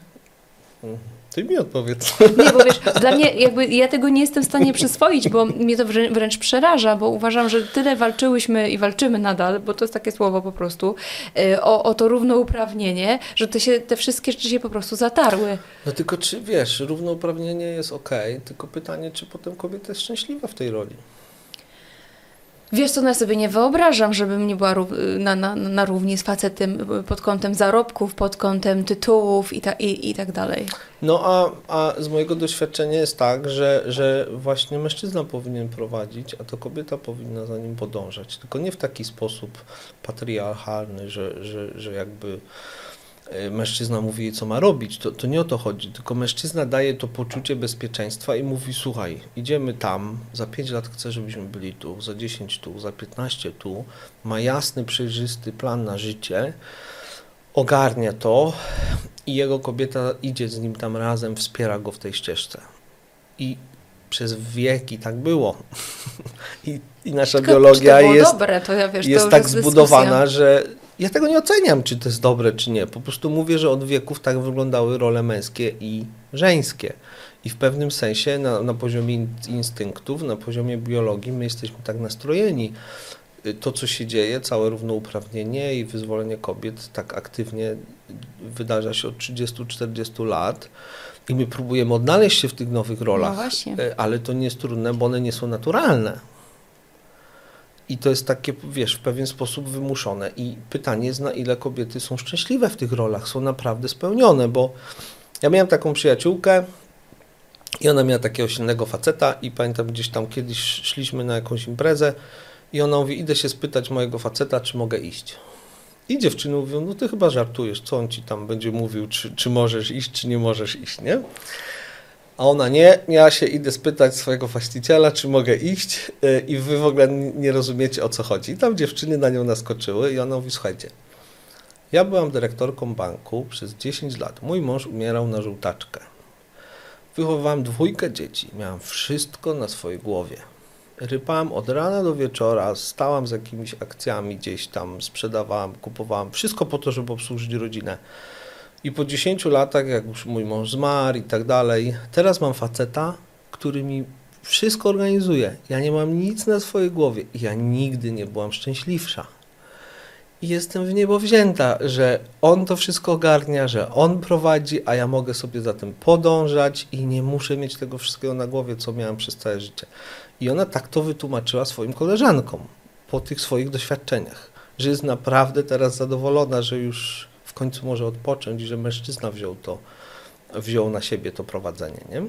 Mhm. Ty mi odpowiedz. Nie, bo wiesz, dla mnie jakby ja tego nie jestem w stanie przyswoić, bo mnie to wręcz przeraża, bo uważam, że tyle walczyłyśmy i walczymy nadal, bo to jest takie słowo po prostu, y, o, o to równouprawnienie, że te, się, te wszystkie rzeczy się po prostu zatarły. No tylko czy wiesz, równouprawnienie jest ok, tylko pytanie, czy potem kobieta jest szczęśliwa w tej roli. Wiesz co, ja sobie nie wyobrażam, żebym nie była na, na, na równi z facetem pod kątem zarobków, pod kątem tytułów i, ta, i, i tak dalej. No a, a z mojego doświadczenia jest tak, że, że właśnie mężczyzna powinien prowadzić, a to kobieta powinna za nim podążać. Tylko nie w taki sposób patriarchalny, że, że, że jakby mężczyzna mówi co ma robić, to, to nie o to chodzi, tylko mężczyzna daje to poczucie bezpieczeństwa i mówi słuchaj, idziemy tam, za 5 lat chcę, żebyśmy byli tu, za 10 tu, za 15 tu, ma jasny, przejrzysty plan na życie, ogarnia to i jego kobieta idzie z nim tam razem, wspiera go w tej ścieżce. I przez wieki tak było. I, i nasza Tylko, biologia jest, dobre, ja, wiesz, jest tak zbudowana, że ja tego nie oceniam, czy to jest dobre, czy nie. Po prostu mówię, że od wieków tak wyglądały role męskie i żeńskie. I w pewnym sensie na, na poziomie instynktów, na poziomie biologii my jesteśmy tak nastrojeni. To, co się dzieje, całe równouprawnienie i wyzwolenie kobiet tak aktywnie wydarza się od 30-40 lat. I my próbujemy odnaleźć się w tych nowych rolach, no ale to nie jest trudne, bo one nie są naturalne. I to jest takie, wiesz, w pewien sposób wymuszone. I pytanie jest, na ile kobiety są szczęśliwe w tych rolach, są naprawdę spełnione, bo ja miałem taką przyjaciółkę i ona miała takiego silnego faceta i pamiętam gdzieś tam kiedyś szliśmy na jakąś imprezę i ona mówi, idę się spytać mojego faceta, czy mogę iść. I dziewczyny mówią, no ty chyba żartujesz, co on ci tam będzie mówił, czy, czy możesz iść, czy nie możesz iść, nie? A ona nie, ja się idę spytać swojego właściciela, czy mogę iść e, i wy w ogóle nie rozumiecie o co chodzi. I tam dziewczyny na nią naskoczyły i ona mówi, słuchajcie, ja byłam dyrektorką banku przez 10 lat. Mój mąż umierał na żółtaczkę. Wychowywałam dwójkę dzieci, miałam wszystko na swojej głowie. Rypałam od rana do wieczora, stałam z jakimiś akcjami gdzieś tam, sprzedawałam, kupowałam, wszystko po to, żeby obsłużyć rodzinę. I po 10 latach, jak już mój mąż zmarł i tak dalej, teraz mam faceta, który mi wszystko organizuje. Ja nie mam nic na swojej głowie. Ja nigdy nie byłam szczęśliwsza. I jestem w niebo wzięta, że on to wszystko ogarnia, że on prowadzi, a ja mogę sobie za tym podążać i nie muszę mieć tego wszystkiego na głowie, co miałam przez całe życie. I ona tak to wytłumaczyła swoim koleżankom po tych swoich doświadczeniach, że jest naprawdę teraz zadowolona, że już w końcu może odpocząć i że mężczyzna wziął to, wziął na siebie to prowadzenie, nie?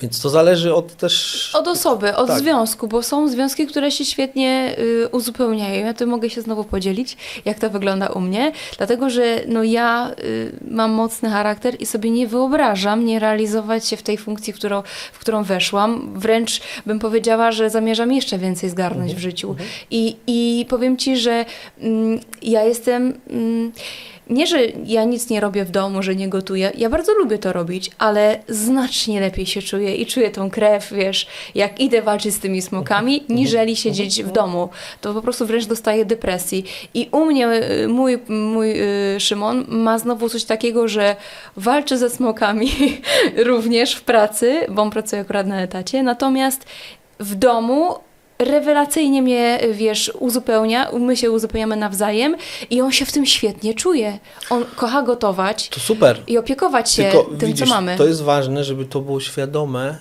Więc to zależy od też. Od osoby, od Tak. związku, bo są związki, które się świetnie y, uzupełniają. Ja tu mogę się znowu podzielić, jak to wygląda u mnie, dlatego że no, ja y, mam mocny charakter i sobie nie wyobrażam nie realizować się w tej funkcji, w którą, w którą weszłam. Wręcz bym powiedziała, że zamierzam jeszcze więcej zgarnąć w życiu. I, I powiem Ci, że mm, ja jestem. Mm, nie, że ja nic nie robię w domu, że nie gotuję. Ja bardzo lubię to robić, ale znacznie lepiej się czuję i czuję tą krew, wiesz, jak idę walczyć z tymi smokami, niżeli siedzieć w domu. To po prostu wręcz dostaję depresji. I u mnie y, mój, mój y, Szymon ma znowu coś takiego, że walczy ze smokami również w pracy, bo on pracuje akurat na etacie, natomiast w domu rewelacyjnie mnie, wiesz, uzupełnia, my się uzupełniamy nawzajem i on się w tym świetnie czuje. On kocha gotować To super. i opiekować się Tylko tym, widzisz, co mamy. to jest ważne, żeby to było świadome,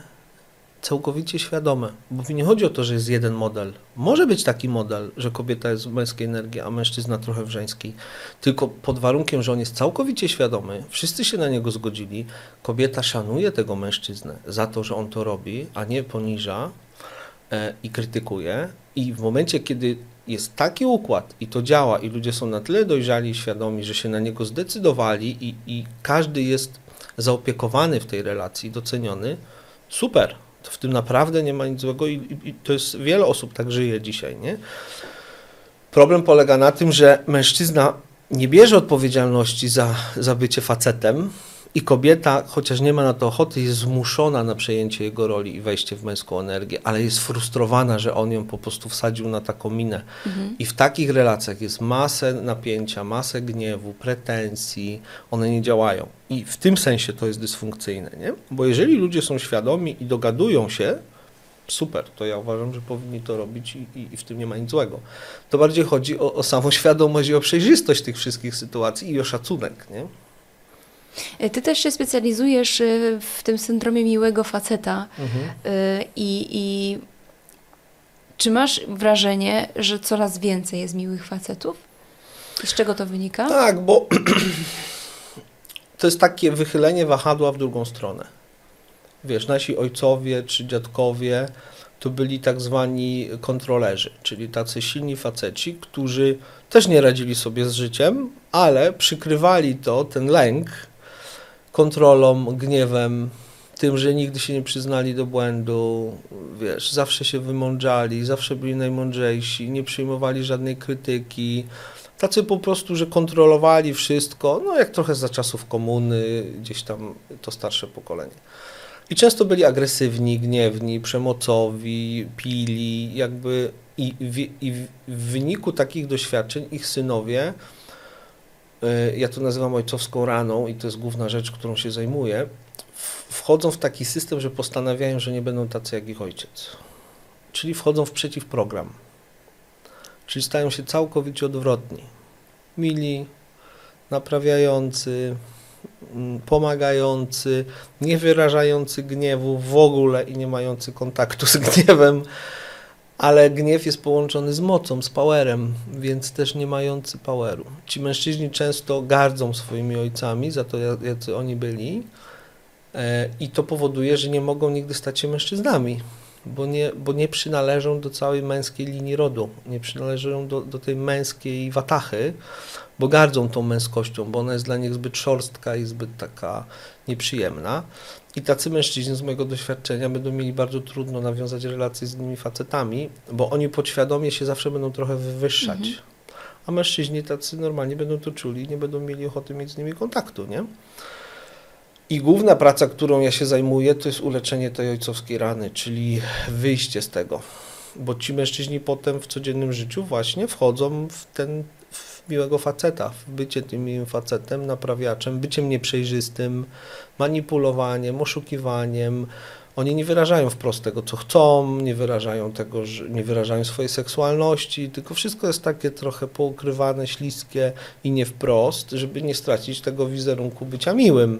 całkowicie świadome. Bo nie chodzi o to, że jest jeden model. Może być taki model, że kobieta jest w męskiej energii, a mężczyzna trochę w żeńskiej. Tylko pod warunkiem, że on jest całkowicie świadomy, wszyscy się na niego zgodzili, kobieta szanuje tego mężczyznę za to, że on to robi, a nie poniża i krytykuje. I w momencie, kiedy jest taki układ i to działa, i ludzie są na tyle dojrzali i świadomi, że się na niego zdecydowali, i, i każdy jest zaopiekowany w tej relacji, doceniony, super. To w tym naprawdę nie ma nic złego, i, i, i to jest wiele osób tak żyje dzisiaj, nie? Problem polega na tym, że mężczyzna nie bierze odpowiedzialności za, za bycie facetem i kobieta, chociaż nie ma na to ochoty, jest zmuszona na przejęcie jego roli i wejście w męską energię, ale jest frustrowana, że on ją po prostu wsadził na taką minę. Mhm. I w takich relacjach jest masę napięcia, masę gniewu, pretensji, one nie działają. I w tym sensie to jest dysfunkcyjne, nie? Bo jeżeli ludzie są świadomi i dogadują się, super, to ja uważam, że powinni to robić i, i, i w tym nie ma nic złego. To bardziej chodzi o, o samą świadomość i o przejrzystość tych wszystkich sytuacji i o szacunek, nie? Ty też się specjalizujesz y, w tym syndromie miłego faceta y, i, i czy masz wrażenie, że coraz więcej jest miłych facetów? I z czego to wynika? Tak, bo to jest takie wychylenie wahadła w drugą stronę. Wiesz, nasi ojcowie czy dziadkowie to byli tak zwani kontrolerzy, czyli tacy silni faceci, którzy też nie radzili sobie z życiem, ale przykrywali to, ten lęk, kontrolą, gniewem, tym, że nigdy się nie przyznali do błędu, wiesz, zawsze się wymądrzali, zawsze byli najmądrzejsi, nie przyjmowali żadnej krytyki, tacy po prostu, że kontrolowali wszystko, no jak trochę za czasów komuny, gdzieś tam to starsze pokolenie. I często byli agresywni, gniewni, przemocowi, pili, jakby i w, i w- wyniku takich doświadczeń ich synowie, ja to nazywam ojcowską raną i to jest główna rzecz, którą się zajmuję, wchodzą w taki system, że postanawiają, że nie będą tacy jak ich ojciec. Czyli wchodzą w przeciwprogram. Czyli stają się całkowicie odwrotni. Mili, naprawiający, mm, pomagający, nie wyrażający gniewu w ogóle i nie mający kontaktu z gniewem, ale gniew jest połączony z mocą, z powerem, więc też nie mający poweru. Ci mężczyźni często gardzą swoimi ojcami za to, jacy oni byli e, i to powoduje, że nie mogą nigdy stać się mężczyznami, bo nie, bo nie przynależą do całej męskiej linii rodu, nie przynależą do, do tej męskiej watachy, bo gardzą tą męskością, bo ona jest dla nich zbyt szorstka i zbyt taka nieprzyjemna. I tacy mężczyźni z mojego doświadczenia będą mieli bardzo trudno nawiązać relacje z innymi facetami, bo oni podświadomie się zawsze będą trochę wywyższać. Mhm. A mężczyźni tacy normalnie będą to czuli i nie będą mieli ochoty mieć z nimi kontaktu, nie? I główna praca, którą ja się zajmuję, to jest uleczenie tej ojcowskiej rany, czyli wyjście z tego. Bo ci mężczyźni potem w codziennym życiu właśnie wchodzą w ten, miłego faceta, w bycie tym miłym facetem, naprawiaczem, byciem nieprzejrzystym, manipulowaniem, oszukiwaniem. Oni nie wyrażają wprost tego, co chcą, nie wyrażają tego, że nie wyrażają swojej seksualności, tylko wszystko jest takie trochę poukrywane, śliskie i nie wprost, żeby nie stracić tego wizerunku bycia miłym.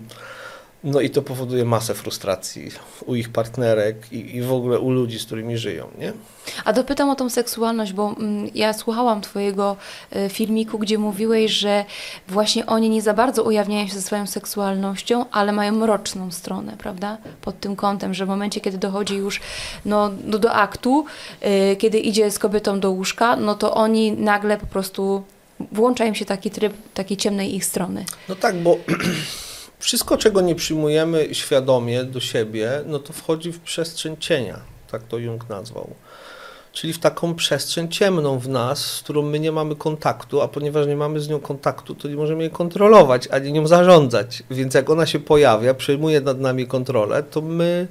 No i to powoduje masę frustracji u ich partnerek i, i w ogóle u ludzi, z którymi żyją, nie? A dopytam o tą seksualność, bo mm, ja słuchałam Twojego y, filmiku, gdzie mówiłeś, że właśnie oni nie za bardzo ujawniają się ze swoją seksualnością, ale mają mroczną stronę, prawda? Pod tym kątem, że w momencie, kiedy dochodzi już no, do, do aktu, y, kiedy idzie z kobietą do łóżka, no to oni nagle po prostu włączają się taki tryb takiej ciemnej ich strony. No tak, bo wszystko, czego nie przyjmujemy świadomie do siebie, no to wchodzi w przestrzeń cienia, tak to Jung nazwał. Czyli w taką przestrzeń ciemną w nas, z którą my nie mamy kontaktu, a ponieważ nie mamy z nią kontaktu, to nie możemy jej kontrolować, ani nią zarządzać. Więc jak ona się pojawia, przejmuje nad nami kontrolę, to my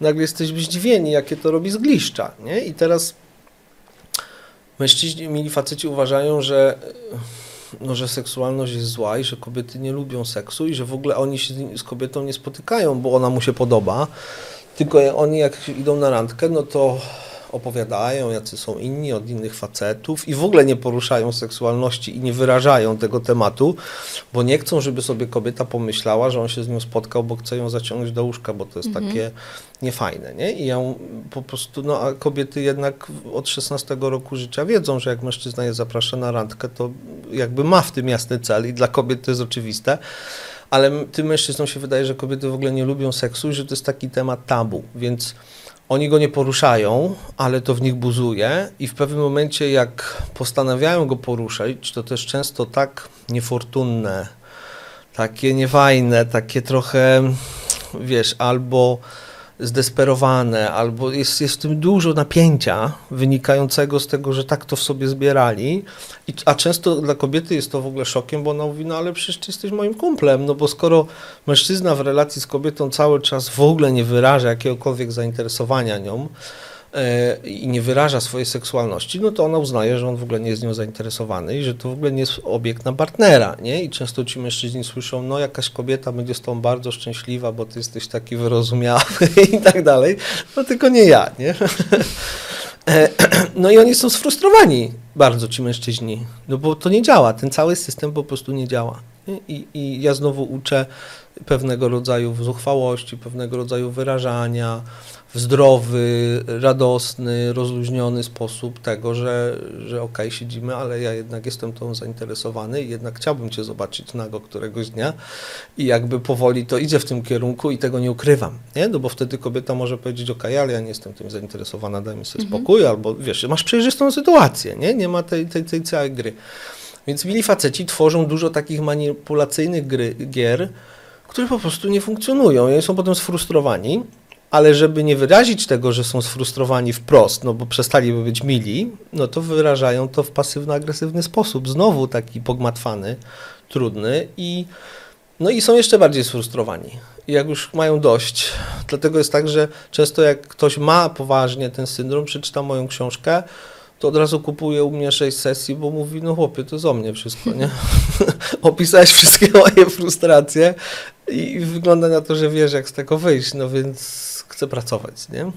nagle jesteśmy zdziwieni, jakie to robi zgliszcza. Nie? I teraz mężczyźni, mili faceci uważają, że że seksualność jest zła i że kobiety nie lubią seksu i że w ogóle oni się z kobietą nie spotykają, bo ona mu się podoba. Tylko oni jak idą na randkę, no to opowiadają, jacy są inni od innych facetów i w ogóle nie poruszają seksualności i nie wyrażają tego tematu, bo nie chcą, żeby sobie kobieta pomyślała, że on się z nią spotkał, bo chce ją zaciągnąć do łóżka, bo to jest mhm. takie niefajne, nie? I ja po prostu, no a kobiety jednak od 16 roku życia wiedzą, że jak mężczyzna je zaprasza na randkę, to jakby ma w tym jasny cel i dla kobiet to jest oczywiste ale tym mężczyznom się wydaje, że kobiety w ogóle nie lubią seksu że to jest taki temat tabu, więc oni go nie poruszają, ale to w nich buzuje i w pewnym momencie, jak postanawiają go poruszać, to też często tak niefortunne, takie niefajne, takie trochę, wiesz, albo zdesperowane, albo jest, jest w tym dużo napięcia wynikającego z tego, że tak to w sobie zbierali, I, a często dla kobiety jest to w ogóle szokiem, bo ona mówi, no ale przecież ty jesteś moim kumplem, no bo skoro mężczyzna w relacji z kobietą cały czas w ogóle nie wyraża jakiegokolwiek zainteresowania nią, i nie wyraża swojej seksualności, no to ona uznaje, że on w ogóle nie jest nią zainteresowany i że to w ogóle nie jest obiekt na partnera, nie? I często ci mężczyźni słyszą, no jakaś kobieta będzie z tą bardzo szczęśliwa, bo ty jesteś taki wyrozumiały i tak dalej, no tylko nie ja, nie? E, no i oni są sfrustrowani bardzo, ci mężczyźni, no bo to nie działa, ten cały system po prostu nie działa. I, I ja znowu uczę pewnego rodzaju zuchwałości, pewnego rodzaju wyrażania, w zdrowy, radosny, rozluźniony sposób tego, że, że okej, okay, siedzimy, ale ja jednak jestem tą zainteresowany i jednak chciałbym Cię zobaczyć nago któregoś dnia i jakby powoli to idzie w tym kierunku i tego nie ukrywam, nie? No bo wtedy kobieta może powiedzieć, okej, okay, ale ja nie jestem tym zainteresowana, daj mi sobie mhm. spokój, albo wiesz, masz przejrzystą sytuację, nie? Nie ma tej, tej, tej całej gry. Więc mili faceci tworzą dużo takich manipulacyjnych gry, gier, które po prostu nie funkcjonują i są potem sfrustrowani ale żeby nie wyrazić tego, że są sfrustrowani wprost, no bo przestaliby być mili, no to wyrażają to w pasywno-agresywny sposób, znowu taki pogmatwany, trudny i no i są jeszcze bardziej sfrustrowani. Jak już mają dość, dlatego jest tak, że często jak ktoś ma poważnie ten syndrom, przeczyta moją książkę, to od razu kupuje u mnie sześć sesji, bo mówi, no chłopie, to o mnie wszystko, nie? Opisałeś wszystkie moje frustracje i wygląda na to, że wiesz, jak z tego wyjść, no więc chcę pracować, nie?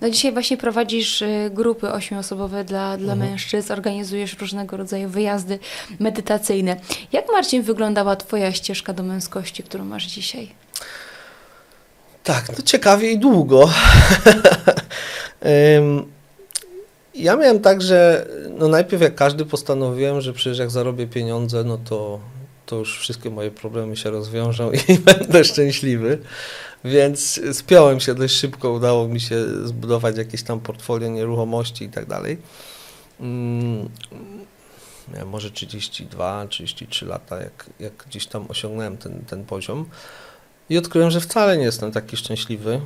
No dzisiaj właśnie prowadzisz y, grupy ośmioosobowe dla, dla mhm. mężczyzn, organizujesz różnego rodzaju wyjazdy medytacyjne. Jak Marcin wyglądała Twoja ścieżka do męskości, którą masz dzisiaj? Tak, no ciekawie i długo. ja miałem tak, że no najpierw jak każdy postanowiłem, że przecież jak zarobię pieniądze, no to, to już wszystkie moje problemy się rozwiążą i będę szczęśliwy. Więc spiąłem się dość szybko, udało mi się zbudować jakieś tam portfolio nieruchomości i tak dalej. Mm, miałem może 32, 33 lata, jak, jak gdzieś tam osiągnąłem ten, ten poziom. I odkryłem, że wcale nie jestem taki szczęśliwy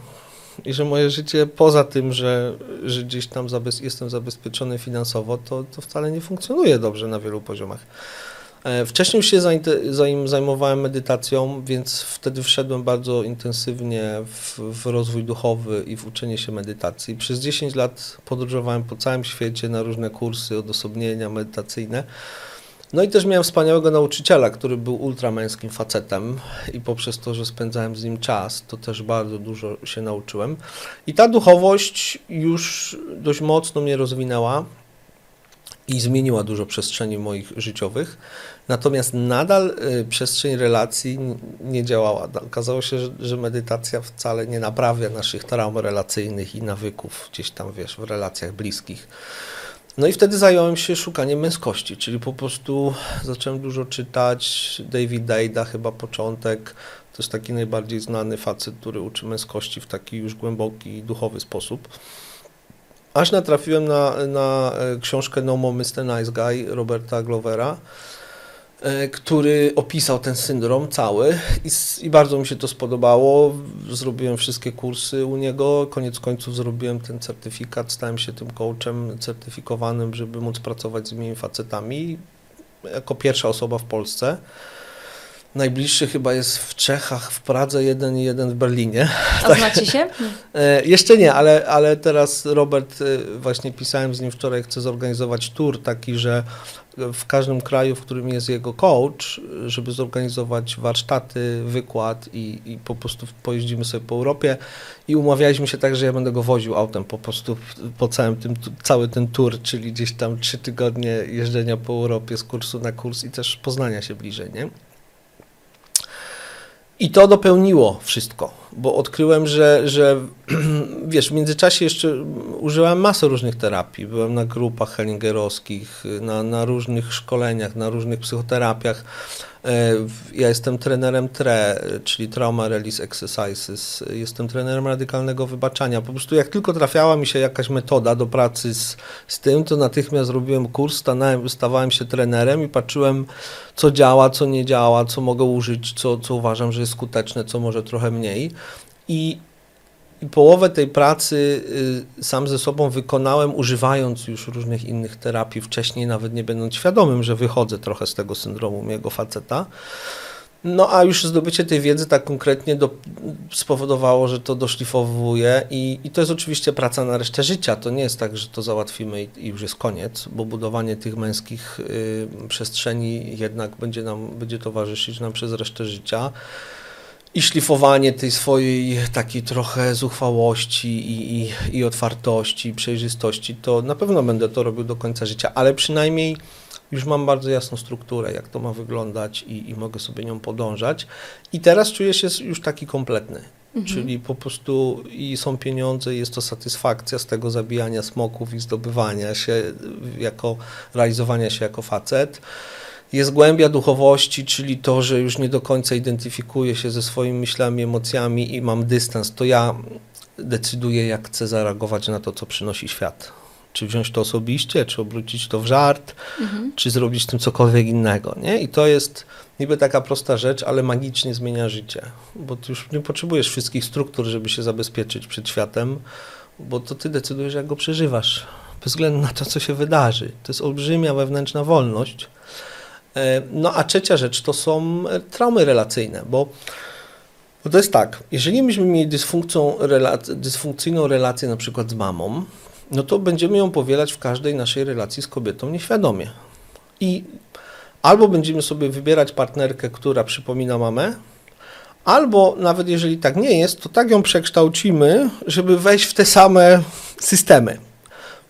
i że moje życie poza tym, że, że gdzieś tam zabez, jestem zabezpieczony finansowo, to, to wcale nie funkcjonuje dobrze na wielu poziomach. E, wcześniej się zajmowałem medytacją, więc wtedy wszedłem bardzo intensywnie w, w, rozwój duchowy i w uczenie się medytacji. Przez 10 lat podróżowałem po całym świecie na różne kursy, odosobnienia medytacyjne. No i też miałem wspaniałego nauczyciela, który był ultramęskim facetem i poprzez to, że spędzałem z nim czas, to też bardzo dużo się nauczyłem. I ta duchowość już dość mocno mnie rozwinęła i zmieniła dużo przestrzeni moich życiowych. Natomiast nadal y, przestrzeń relacji nie działała. Okazało się, że, że, medytacja wcale nie naprawia naszych traum relacyjnych i nawyków gdzieś tam, wiesz, w relacjach bliskich. No i wtedy zająłem się szukaniem męskości, czyli po prostu zacząłem dużo czytać. David Deida chyba początek. To jest taki najbardziej znany facet, który uczy męskości w taki już głęboki, duchowy sposób. Aż natrafiłem na, na e, książkę No More Mr. Nice Guy Roberta Glovera, który opisał ten syndrom cały i, i, bardzo mi się to spodobało. Zrobiłem wszystkie kursy u niego, koniec końców zrobiłem ten certyfikat, stałem się tym coachem certyfikowanym, żeby móc pracować z innymi facetami jako pierwsza osoba w Polsce. Najbliższy chyba jest w Czechach, w Pradze jeden i jeden w Berlinie. A znacie się? E, jeszcze nie, ale, ale teraz Robert, e, właśnie pisałem z nim wczoraj, chce zorganizować tour taki, że w każdym kraju, w którym jest jego coach, żeby zorganizować warsztaty, wykład i, i po prostu pojeździmy sobie po Europie i umawialiśmy się tak, że ja będę go woził autem po prostu po całym tym, cały ten tour, czyli gdzieś tam trzy tygodnie jeżdżenia po Europie z kursu na kurs i też poznania się bliżej, nie? I to dopełniło wszystko, bo odkryłem, że, że wiesz, w międzyczasie jeszcze użyłem masę różnych terapii. Byłem na grupach hellingerowskich, na, na różnych szkoleniach, na różnych psychoterapiach. E, ja jestem trenerem TRE, czyli Trauma Release Exercises. Jestem trenerem radykalnego wybaczania. Po prostu jak tylko trafiała mi się jakaś metoda do pracy z, z tym, to natychmiast zrobiłem kurs, stanąłem, stawałem się trenerem i patrzyłem, co działa, co nie działa, co mogę użyć, co, co uważam, że jest skuteczne, co może trochę mniej. I połowę tej pracy y, sam ze sobą wykonałem, używając już różnych innych terapii wcześniej, nawet nie będąc świadomym, że wychodzę trochę z tego syndromu mojego faceta. No a już zdobycie tej wiedzy tak konkretnie do, spowodowało, że to doszlifowuje i, i to jest oczywiście praca na resztę życia. To nie jest tak, że to załatwimy i, i już jest koniec, bo budowanie tych męskich y, przestrzeni jednak będzie nam, będzie towarzyszyć nam przez resztę życia i szlifowanie tej swojej takiej trochę zuchwałości i, i, i otwartości, przejrzystości, to na pewno będę to robił do końca życia, ale przynajmniej już mam bardzo jasną strukturę, jak to ma wyglądać i, i mogę sobie nią podążać. I teraz czuję się już taki kompletny. Mhm. Czyli po prostu i są pieniądze, jest to satysfakcja z tego zabijania smoków i zdobywania się jako, realizowania się jako facet. Jest głębia duchowości, czyli to, że już nie do końca identyfikuję się ze swoimi myślami, emocjami i mam dystans, to ja decyduję, jak chcę zareagować na to, co przynosi świat. Czy wziąć to osobiście, czy obrócić to w żart, mhm. czy zrobić tym cokolwiek innego. Nie? I to jest niby taka prosta rzecz, ale magicznie zmienia życie, bo ty już nie potrzebujesz wszystkich struktur, żeby się zabezpieczyć przed światem, bo to ty decydujesz, jak go przeżywasz, bez względu na to, co się wydarzy. To jest olbrzymia wewnętrzna wolność no a trzecia rzecz to są e, traumy relacyjne, bo, bo to jest tak, jeżeli myśmy mieli dysfunkcyjną relację na przykład z mamą, no to będziemy ją powielać w każdej naszej relacji z kobietą nieświadomie. I albo będziemy sobie wybierać partnerkę, która przypomina mamę, albo nawet jeżeli tak nie jest, to tak ją przekształcimy, żeby wejść w te same systemy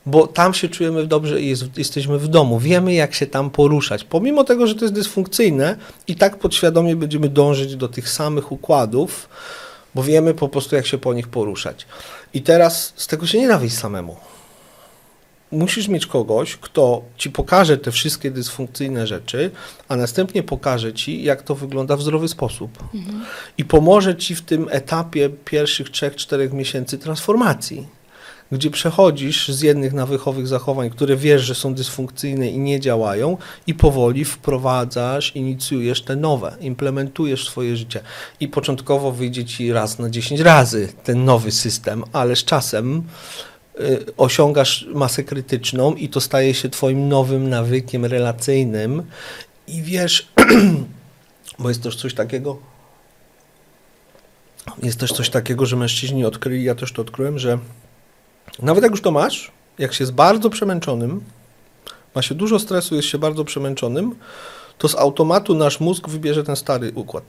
bo tam się czujemy dobrze i jest, jesteśmy w domu. Wiemy, jak się tam poruszać. Pomimo tego, że to jest dysfunkcyjne, i tak podświadomie będziemy dążyć do tych samych układów, bo wiemy po prostu, jak się po nich poruszać. I teraz z tego się nie da wyjść samemu. Musisz mieć kogoś, kto ci pokaże te wszystkie dysfunkcyjne rzeczy, a następnie pokaże ci, jak to wygląda w zdrowy sposób. Mhm. I pomoże ci w tym etapie pierwszych 3-4 miesięcy transformacji gdzie przechodzisz z jednych nawykowych zachowań, które wiesz, że są dysfunkcyjne i nie działają, i powoli wprowadzasz, inicjujesz te nowe, implementujesz swoje życie. I początkowo wyjdzie ci raz na 10 razy ten nowy system, ale z czasem y, osiągasz masę krytyczną i to staje się twoim nowym nawykiem relacyjnym i wiesz, bo jest też coś takiego, jest też coś takiego, że mężczyźni odkryli, ja też to odkryłem, że nawet jak już to masz, jak się jest bardzo przemęczonym, ma się dużo stresu, jest się bardzo przemęczonym, to z automatu nasz mózg wybierze ten stary układ.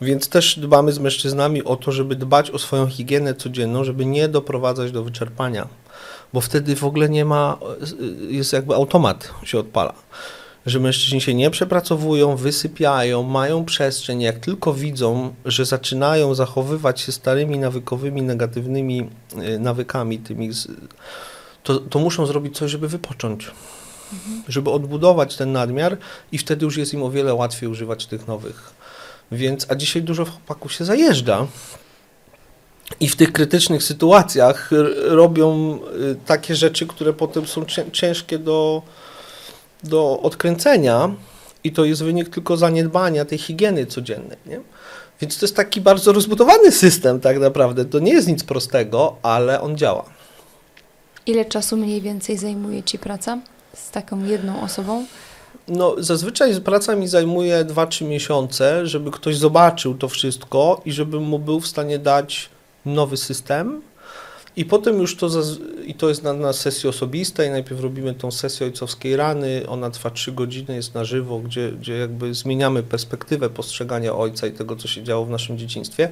Więc też dbamy z mężczyznami o to, żeby dbać o swoją higienę codzienną, żeby nie doprowadzać do wyczerpania, bo wtedy w ogóle nie ma, jest jakby automat się odpala. Że mężczyźni się nie przepracowują, wysypiają, mają przestrzeń. Jak tylko widzą, że zaczynają zachowywać się starymi nawykowymi, negatywnymi y, nawykami, tymi, to, to muszą zrobić coś, żeby wypocząć mhm. żeby odbudować ten nadmiar i wtedy już jest im o wiele łatwiej używać tych nowych. Więc, a dzisiaj dużo chłopaków się zajeżdża i w tych krytycznych sytuacjach robią y, takie rzeczy, które potem są ciężkie do, do odkręcenia i to jest wynik tylko zaniedbania tej higieny codziennej. Nie? Więc to jest taki bardzo rozbudowany system tak naprawdę. To nie jest nic prostego, ale on działa. Ile czasu mniej więcej zajmuje Ci praca z taką jedną osobą? No, zazwyczaj praca mi zajmuje 2-3 miesiące, żeby ktoś zobaczył to wszystko i żeby mu był w stanie dać nowy system. I potem już to, i to jest na, na sesji osobistej, najpierw robimy tą sesję ojcowskiej rany, ona trwa 3 godziny, jest na żywo, gdzie, gdzie jakby zmieniamy perspektywę postrzegania ojca i tego, co się działo w naszym dzieciństwie.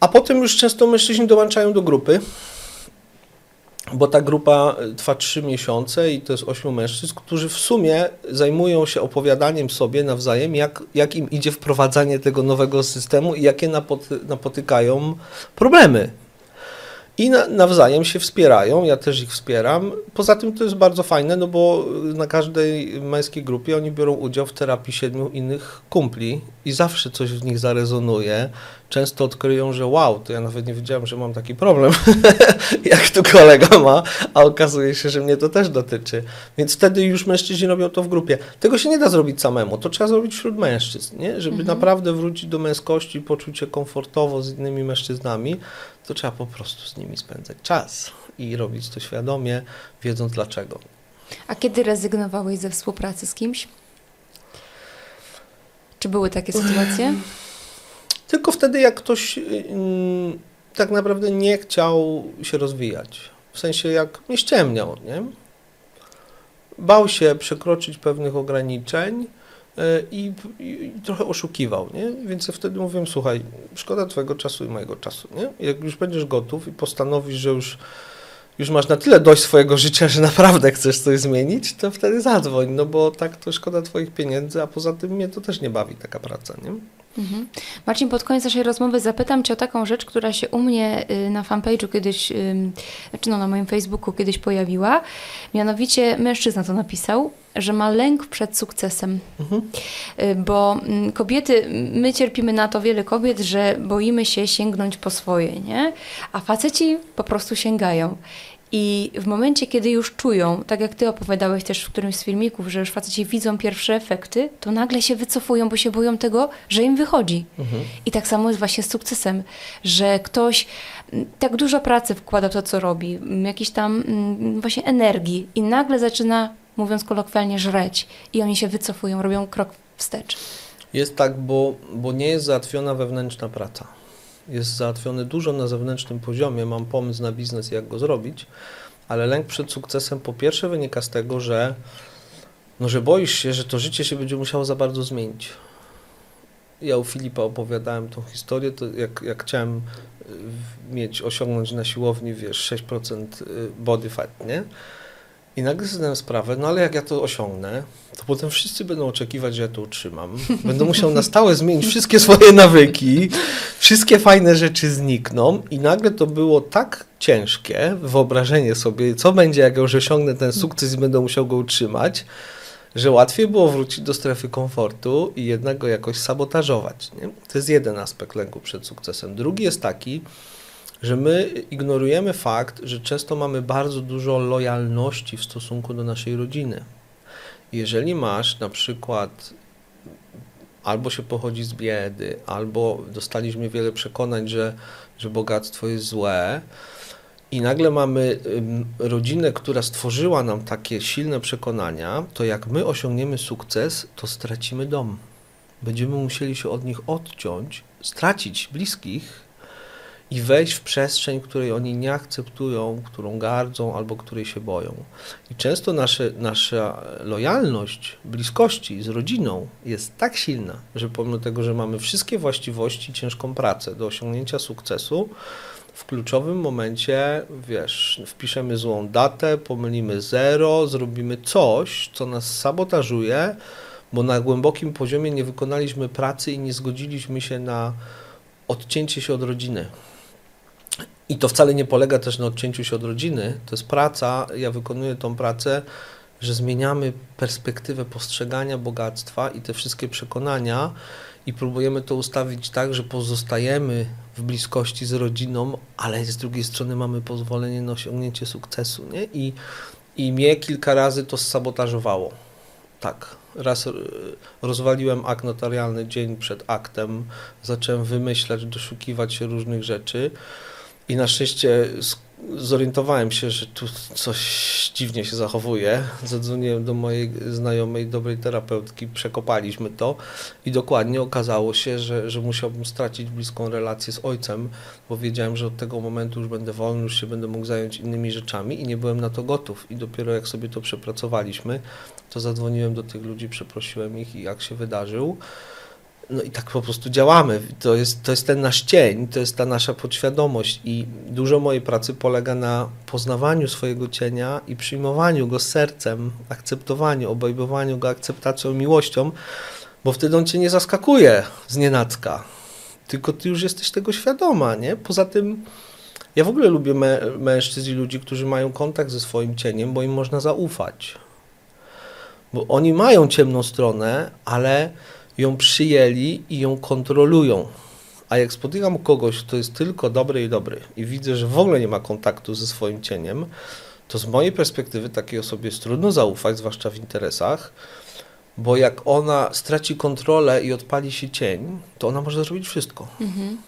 A potem już często mężczyźni dołączają do grupy, bo ta grupa e, trwa trzy miesiące i to jest ośmiu mężczyzn, którzy w sumie zajmują się opowiadaniem sobie nawzajem, jak, jak im idzie wprowadzanie tego nowego systemu i jakie napoty, napotykają problemy. I na, nawzajem się wspierają, ja też ich wspieram. Poza tym to jest bardzo fajne, no bo na każdej męskiej grupie oni biorą udział w terapii siedmiu innych kumpli i zawsze coś w nich zarezonuje często odkryją, że wow, to ja nawet nie wiedziałem, że mam taki problem, jak tu kolega ma, a okazuje się, że mnie to też dotyczy. Więc wtedy już mężczyźni robią to w grupie. Tego się nie da zrobić samemu, to trzeba zrobić wśród mężczyzn, nie? Żeby mhm. naprawdę wrócić do męskości, poczuć się komfortowo z innymi mężczyznami, to trzeba po prostu z nimi spędzać czas i robić to świadomie, wiedząc dlaczego. A kiedy rezygnowałeś ze współpracy z kimś? Czy były takie sytuacje? Tylko wtedy, jak ktoś mm, tak naprawdę nie chciał się rozwijać. W sensie, jak nie ściemniał, nie? Bał się przekroczyć pewnych ograniczeń y, i, i, trochę oszukiwał, nie? Więc ja wtedy mówiłem, słuchaj, szkoda twojego czasu i mojego czasu, nie? Jak już będziesz gotów i postanowisz, że już już masz na tyle dość swojego życia, że naprawdę chcesz coś zmienić, to wtedy zadzwoń, no bo tak to szkoda twoich pieniędzy, a poza tym mnie to też nie bawi taka praca, nie? Mhm. Marcin, pod koniec naszej rozmowy zapytam Cię o taką rzecz, która się u mnie y, na fanpage'u kiedyś, znaczy no, na moim Facebooku kiedyś pojawiła. Mianowicie mężczyzna to napisał, że ma lęk przed sukcesem. Mhm. Y, bo mm, kobiety, my cierpimy na to, wiele kobiet, że boimy się sięgnąć po swoje, nie? A faceci po prostu sięgają. I w momencie, kiedy już czują, tak jak ty opowiadałeś też w którymś z filmików, że już faceci widzą pierwsze efekty, to nagle się wycofują, bo się boją tego, że im wychodzi. Mhm. I tak samo jest właśnie z sukcesem, że ktoś mm, tak dużo pracy wkłada w to, co robi, mm, jakiejś tam mm, właśnie energii i nagle zaczyna, mówiąc kolokwialnie, żreć i oni się wycofują, robią krok wstecz. Jest tak, bo, bo nie jest załatwiona wewnętrzna praca jest załatwiony dużo na zewnętrznym poziomie, mam pomysł na biznes, jak go zrobić, ale lęk przed sukcesem po pierwsze wynika z tego, że, no, że boisz się, że to życie się będzie musiało za bardzo zmienić. Ja u Filipa opowiadałem tą historię, to jak, jak chciałem y, mieć, osiągnąć na siłowni, wiesz, 6% y, body fat, nie? I nagle zdałem sprawę, no ale jak ja to osiągnę, to potem wszyscy będą oczekiwać, że ja to utrzymam. Będę musiał na stałe zmienić wszystkie swoje nawyki, wszystkie fajne rzeczy znikną i nagle to było tak ciężkie, wyobrażenie sobie, co będzie, jak już osiągnę ten sukces i będę musiał go utrzymać, że łatwiej było wrócić do strefy komfortu i jednak go jakoś sabotażować. Nie? To jest jeden aspekt lęku przed sukcesem. Drugi jest taki, że my ignorujemy fakt, że często mamy bardzo dużo lojalności w stosunku do naszej rodziny. Jeżeli masz na przykład albo się pochodzi z biedy, albo dostaliśmy wiele przekonań, że, że bogactwo jest złe, i nagle mamy rodzinę, która stworzyła nam takie silne przekonania, to jak my osiągniemy sukces, to stracimy dom. Będziemy musieli się od nich odciąć, stracić bliskich, i wejść w przestrzeń, której oni nie akceptują, którą gardzą albo której się boją. I często nasze, nasza lojalność, bliskości z rodziną jest tak silna, że pomimo tego, że mamy wszystkie właściwości, ciężką pracę do osiągnięcia sukcesu, w kluczowym momencie, wiesz, wpiszemy złą datę, pomylimy zero, zrobimy coś, co nas sabotażuje, bo na głębokim poziomie nie wykonaliśmy pracy i nie zgodziliśmy się na odcięcie się od rodziny. I to wcale nie polega też na odcięciu się od rodziny. To jest praca, ja wykonuję tą pracę, że zmieniamy perspektywę postrzegania bogactwa i te wszystkie przekonania i próbujemy to ustawić tak, że pozostajemy w bliskości z rodziną, ale z drugiej strony mamy pozwolenie na osiągnięcie sukcesu. Nie? I, I mnie kilka razy to sabotażowało. Tak. Raz e, rozwaliłem akt notarialny dzień przed aktem, zacząłem wymyślać, doszukiwać się różnych rzeczy i na szczęście zorientowałem się, że tu coś dziwnie się zachowuje. Zadzwoniłem do mojej znajomej, dobrej terapeutki, przekopaliśmy to i dokładnie okazało się, że, że musiałbym stracić bliską relację z ojcem, bo wiedziałem, że od tego momentu już będę wolny, już się będę mógł zająć innymi rzeczami i nie byłem na to gotów. I dopiero jak sobie to przepracowaliśmy, to zadzwoniłem do tych ludzi, przeprosiłem ich i jak się wydarzył. No i tak po prostu działamy. To jest, to jest ten nasz cień, to jest ta nasza podświadomość i dużo mojej pracy polega na poznawaniu swojego cienia i przyjmowaniu go sercem, akceptowaniu, obejmowaniu go akceptacją, miłością, bo wtedy on cię nie zaskakuje z nienacka, tylko ty już jesteś tego świadoma, nie? Poza tym ja w ogóle lubię mężczyzn i ludzi, którzy mają kontakt ze swoim cieniem, bo im można zaufać. Bo oni mają ciemną stronę, ale ją przyjęli i ją kontrolują. A jak spotykam kogoś, kto jest tylko dobry i dobry i widzę, że w ogóle nie ma kontaktu ze swoim cieniem, to z mojej perspektywy takiej osobie jest trudno zaufać, zwłaszcza w interesach, bo jak ona straci kontrolę i odpali się cień, to ona może zrobić wszystko. Mhm.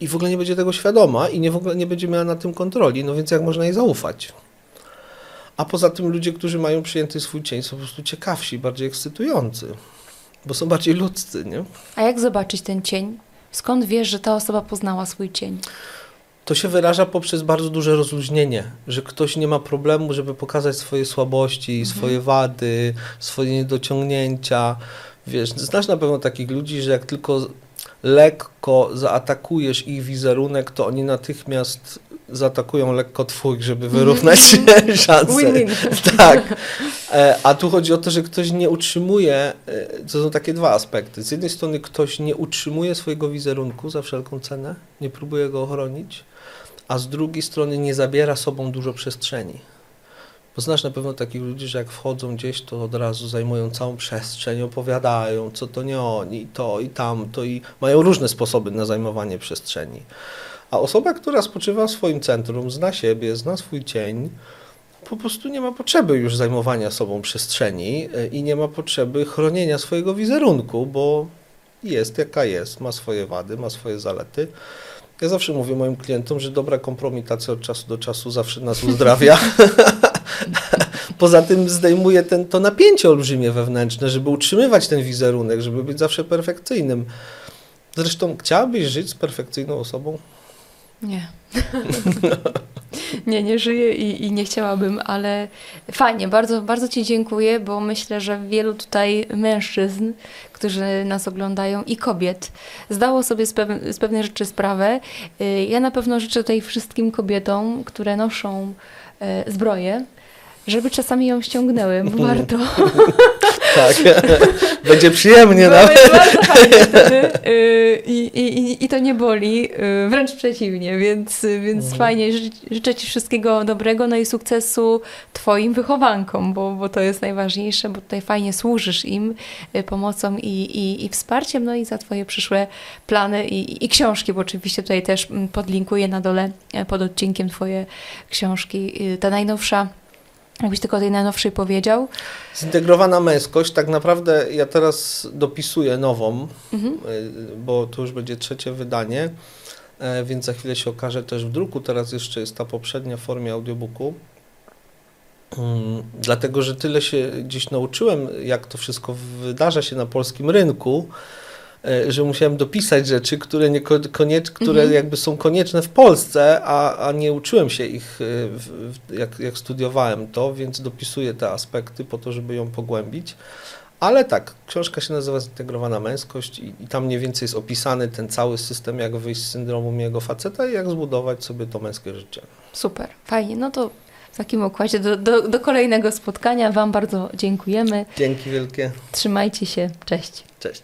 I w ogóle nie będzie tego świadoma i nie, w ogóle nie będzie miała na tym kontroli, no więc jak można jej zaufać? A poza tym ludzie, którzy mają przyjęty swój cień, są po prostu ciekawsi, bardziej ekscytujący bo są bardziej ludzcy, nie? A jak zobaczyć ten cień? Skąd wiesz, że ta osoba poznała swój cień? To się wyraża poprzez bardzo duże rozluźnienie, że ktoś nie ma problemu, żeby pokazać swoje słabości, mhm. swoje wady, swoje niedociągnięcia. Wiesz, znasz na pewno takich ludzi, że jak tylko lekko zaatakujesz ich wizerunek, to oni natychmiast zaatakują lekko twój, żeby wyrównać mm. szanse. Win -win. Tak. E, a tu chodzi o to, że ktoś nie utrzymuje, e, to są takie dwa aspekty. Z jednej strony ktoś nie utrzymuje swojego wizerunku za wszelką cenę, nie próbuje go ochronić, a z drugiej strony nie zabiera sobą dużo przestrzeni. Bo znasz na pewno takich ludzi, że jak wchodzą gdzieś, to od razu zajmują całą przestrzeń, opowiadają, co to nie oni, to i tamto i mają różne sposoby na zajmowanie przestrzeni. A osoba, która spoczywa w swoim centrum, zna siebie, zna swój cień, po prostu nie ma potrzeby już zajmowania sobą przestrzeni e, i nie ma potrzeby chronienia swojego wizerunku, bo jest jaka jest, ma swoje wady, ma swoje zalety. Ja zawsze mówię moim klientom, że dobra kompromitacja od czasu do czasu zawsze nas uzdrawia. Poza tym zdejmuje ten, to napięcie olbrzymie wewnętrzne, żeby utrzymywać ten wizerunek, żeby być zawsze perfekcyjnym. Zresztą chciałabyś żyć z perfekcyjną osobą? Nie. nie, nie żyję i, i, nie chciałabym, ale fajnie, bardzo, bardzo Ci dziękuję, bo myślę, że wielu tutaj mężczyzn, którzy nas oglądają i kobiet, zdało sobie z, pew z pewnej rzeczy sprawę. Y, ja na pewno życzę tutaj wszystkim kobietom, które noszą y, zbroję, żeby czasami ją ściągnęły, bo warto. tak, będzie przyjemnie nawet. Y, I, i, i to nie boli, y, wręcz przeciwnie, więc, więc mhm. fajnie, życzę Ci wszystkiego dobrego, no i sukcesu Twoim wychowankom, bo, bo to jest najważniejsze, bo tutaj fajnie służysz im y, pomocą i, i, i wsparciem, no i za Twoje przyszłe plany i, i książki, bo oczywiście tutaj też mm, podlinkuję na dole pod odcinkiem Twoje książki. Ta najnowsza Jakbyś tylko o tej najnowszej powiedział? Zintegrowana męskość, tak naprawdę ja teraz dopisuję nową, mhm. E, bo to już będzie trzecie wydanie, e, więc za chwilę się okaże też w druku. Teraz jeszcze jest ta poprzednia w formie audiobooku. Mm, dlatego, że tyle się gdzieś nauczyłem, jak to wszystko wydarza się na polskim rynku, że musiałem dopisać rzeczy, które, nie, koniecz, które Mhm. jakby są konieczne w Polsce, a, a nie uczyłem się ich, e, w, jak, jak studiowałem to, więc dopisuję te aspekty po to, żeby ją pogłębić. Ale tak, książka się nazywa Zintegrowana Męskość i, i tam mniej więcej jest opisany ten cały system, jak wyjść z syndromu miłego faceta i jak zbudować sobie to męskie życie. Super, fajnie. No to w takim układzie do, do, do kolejnego spotkania Wam bardzo dziękujemy. Dzięki wielkie. Trzymajcie się. Cześć. Cześć.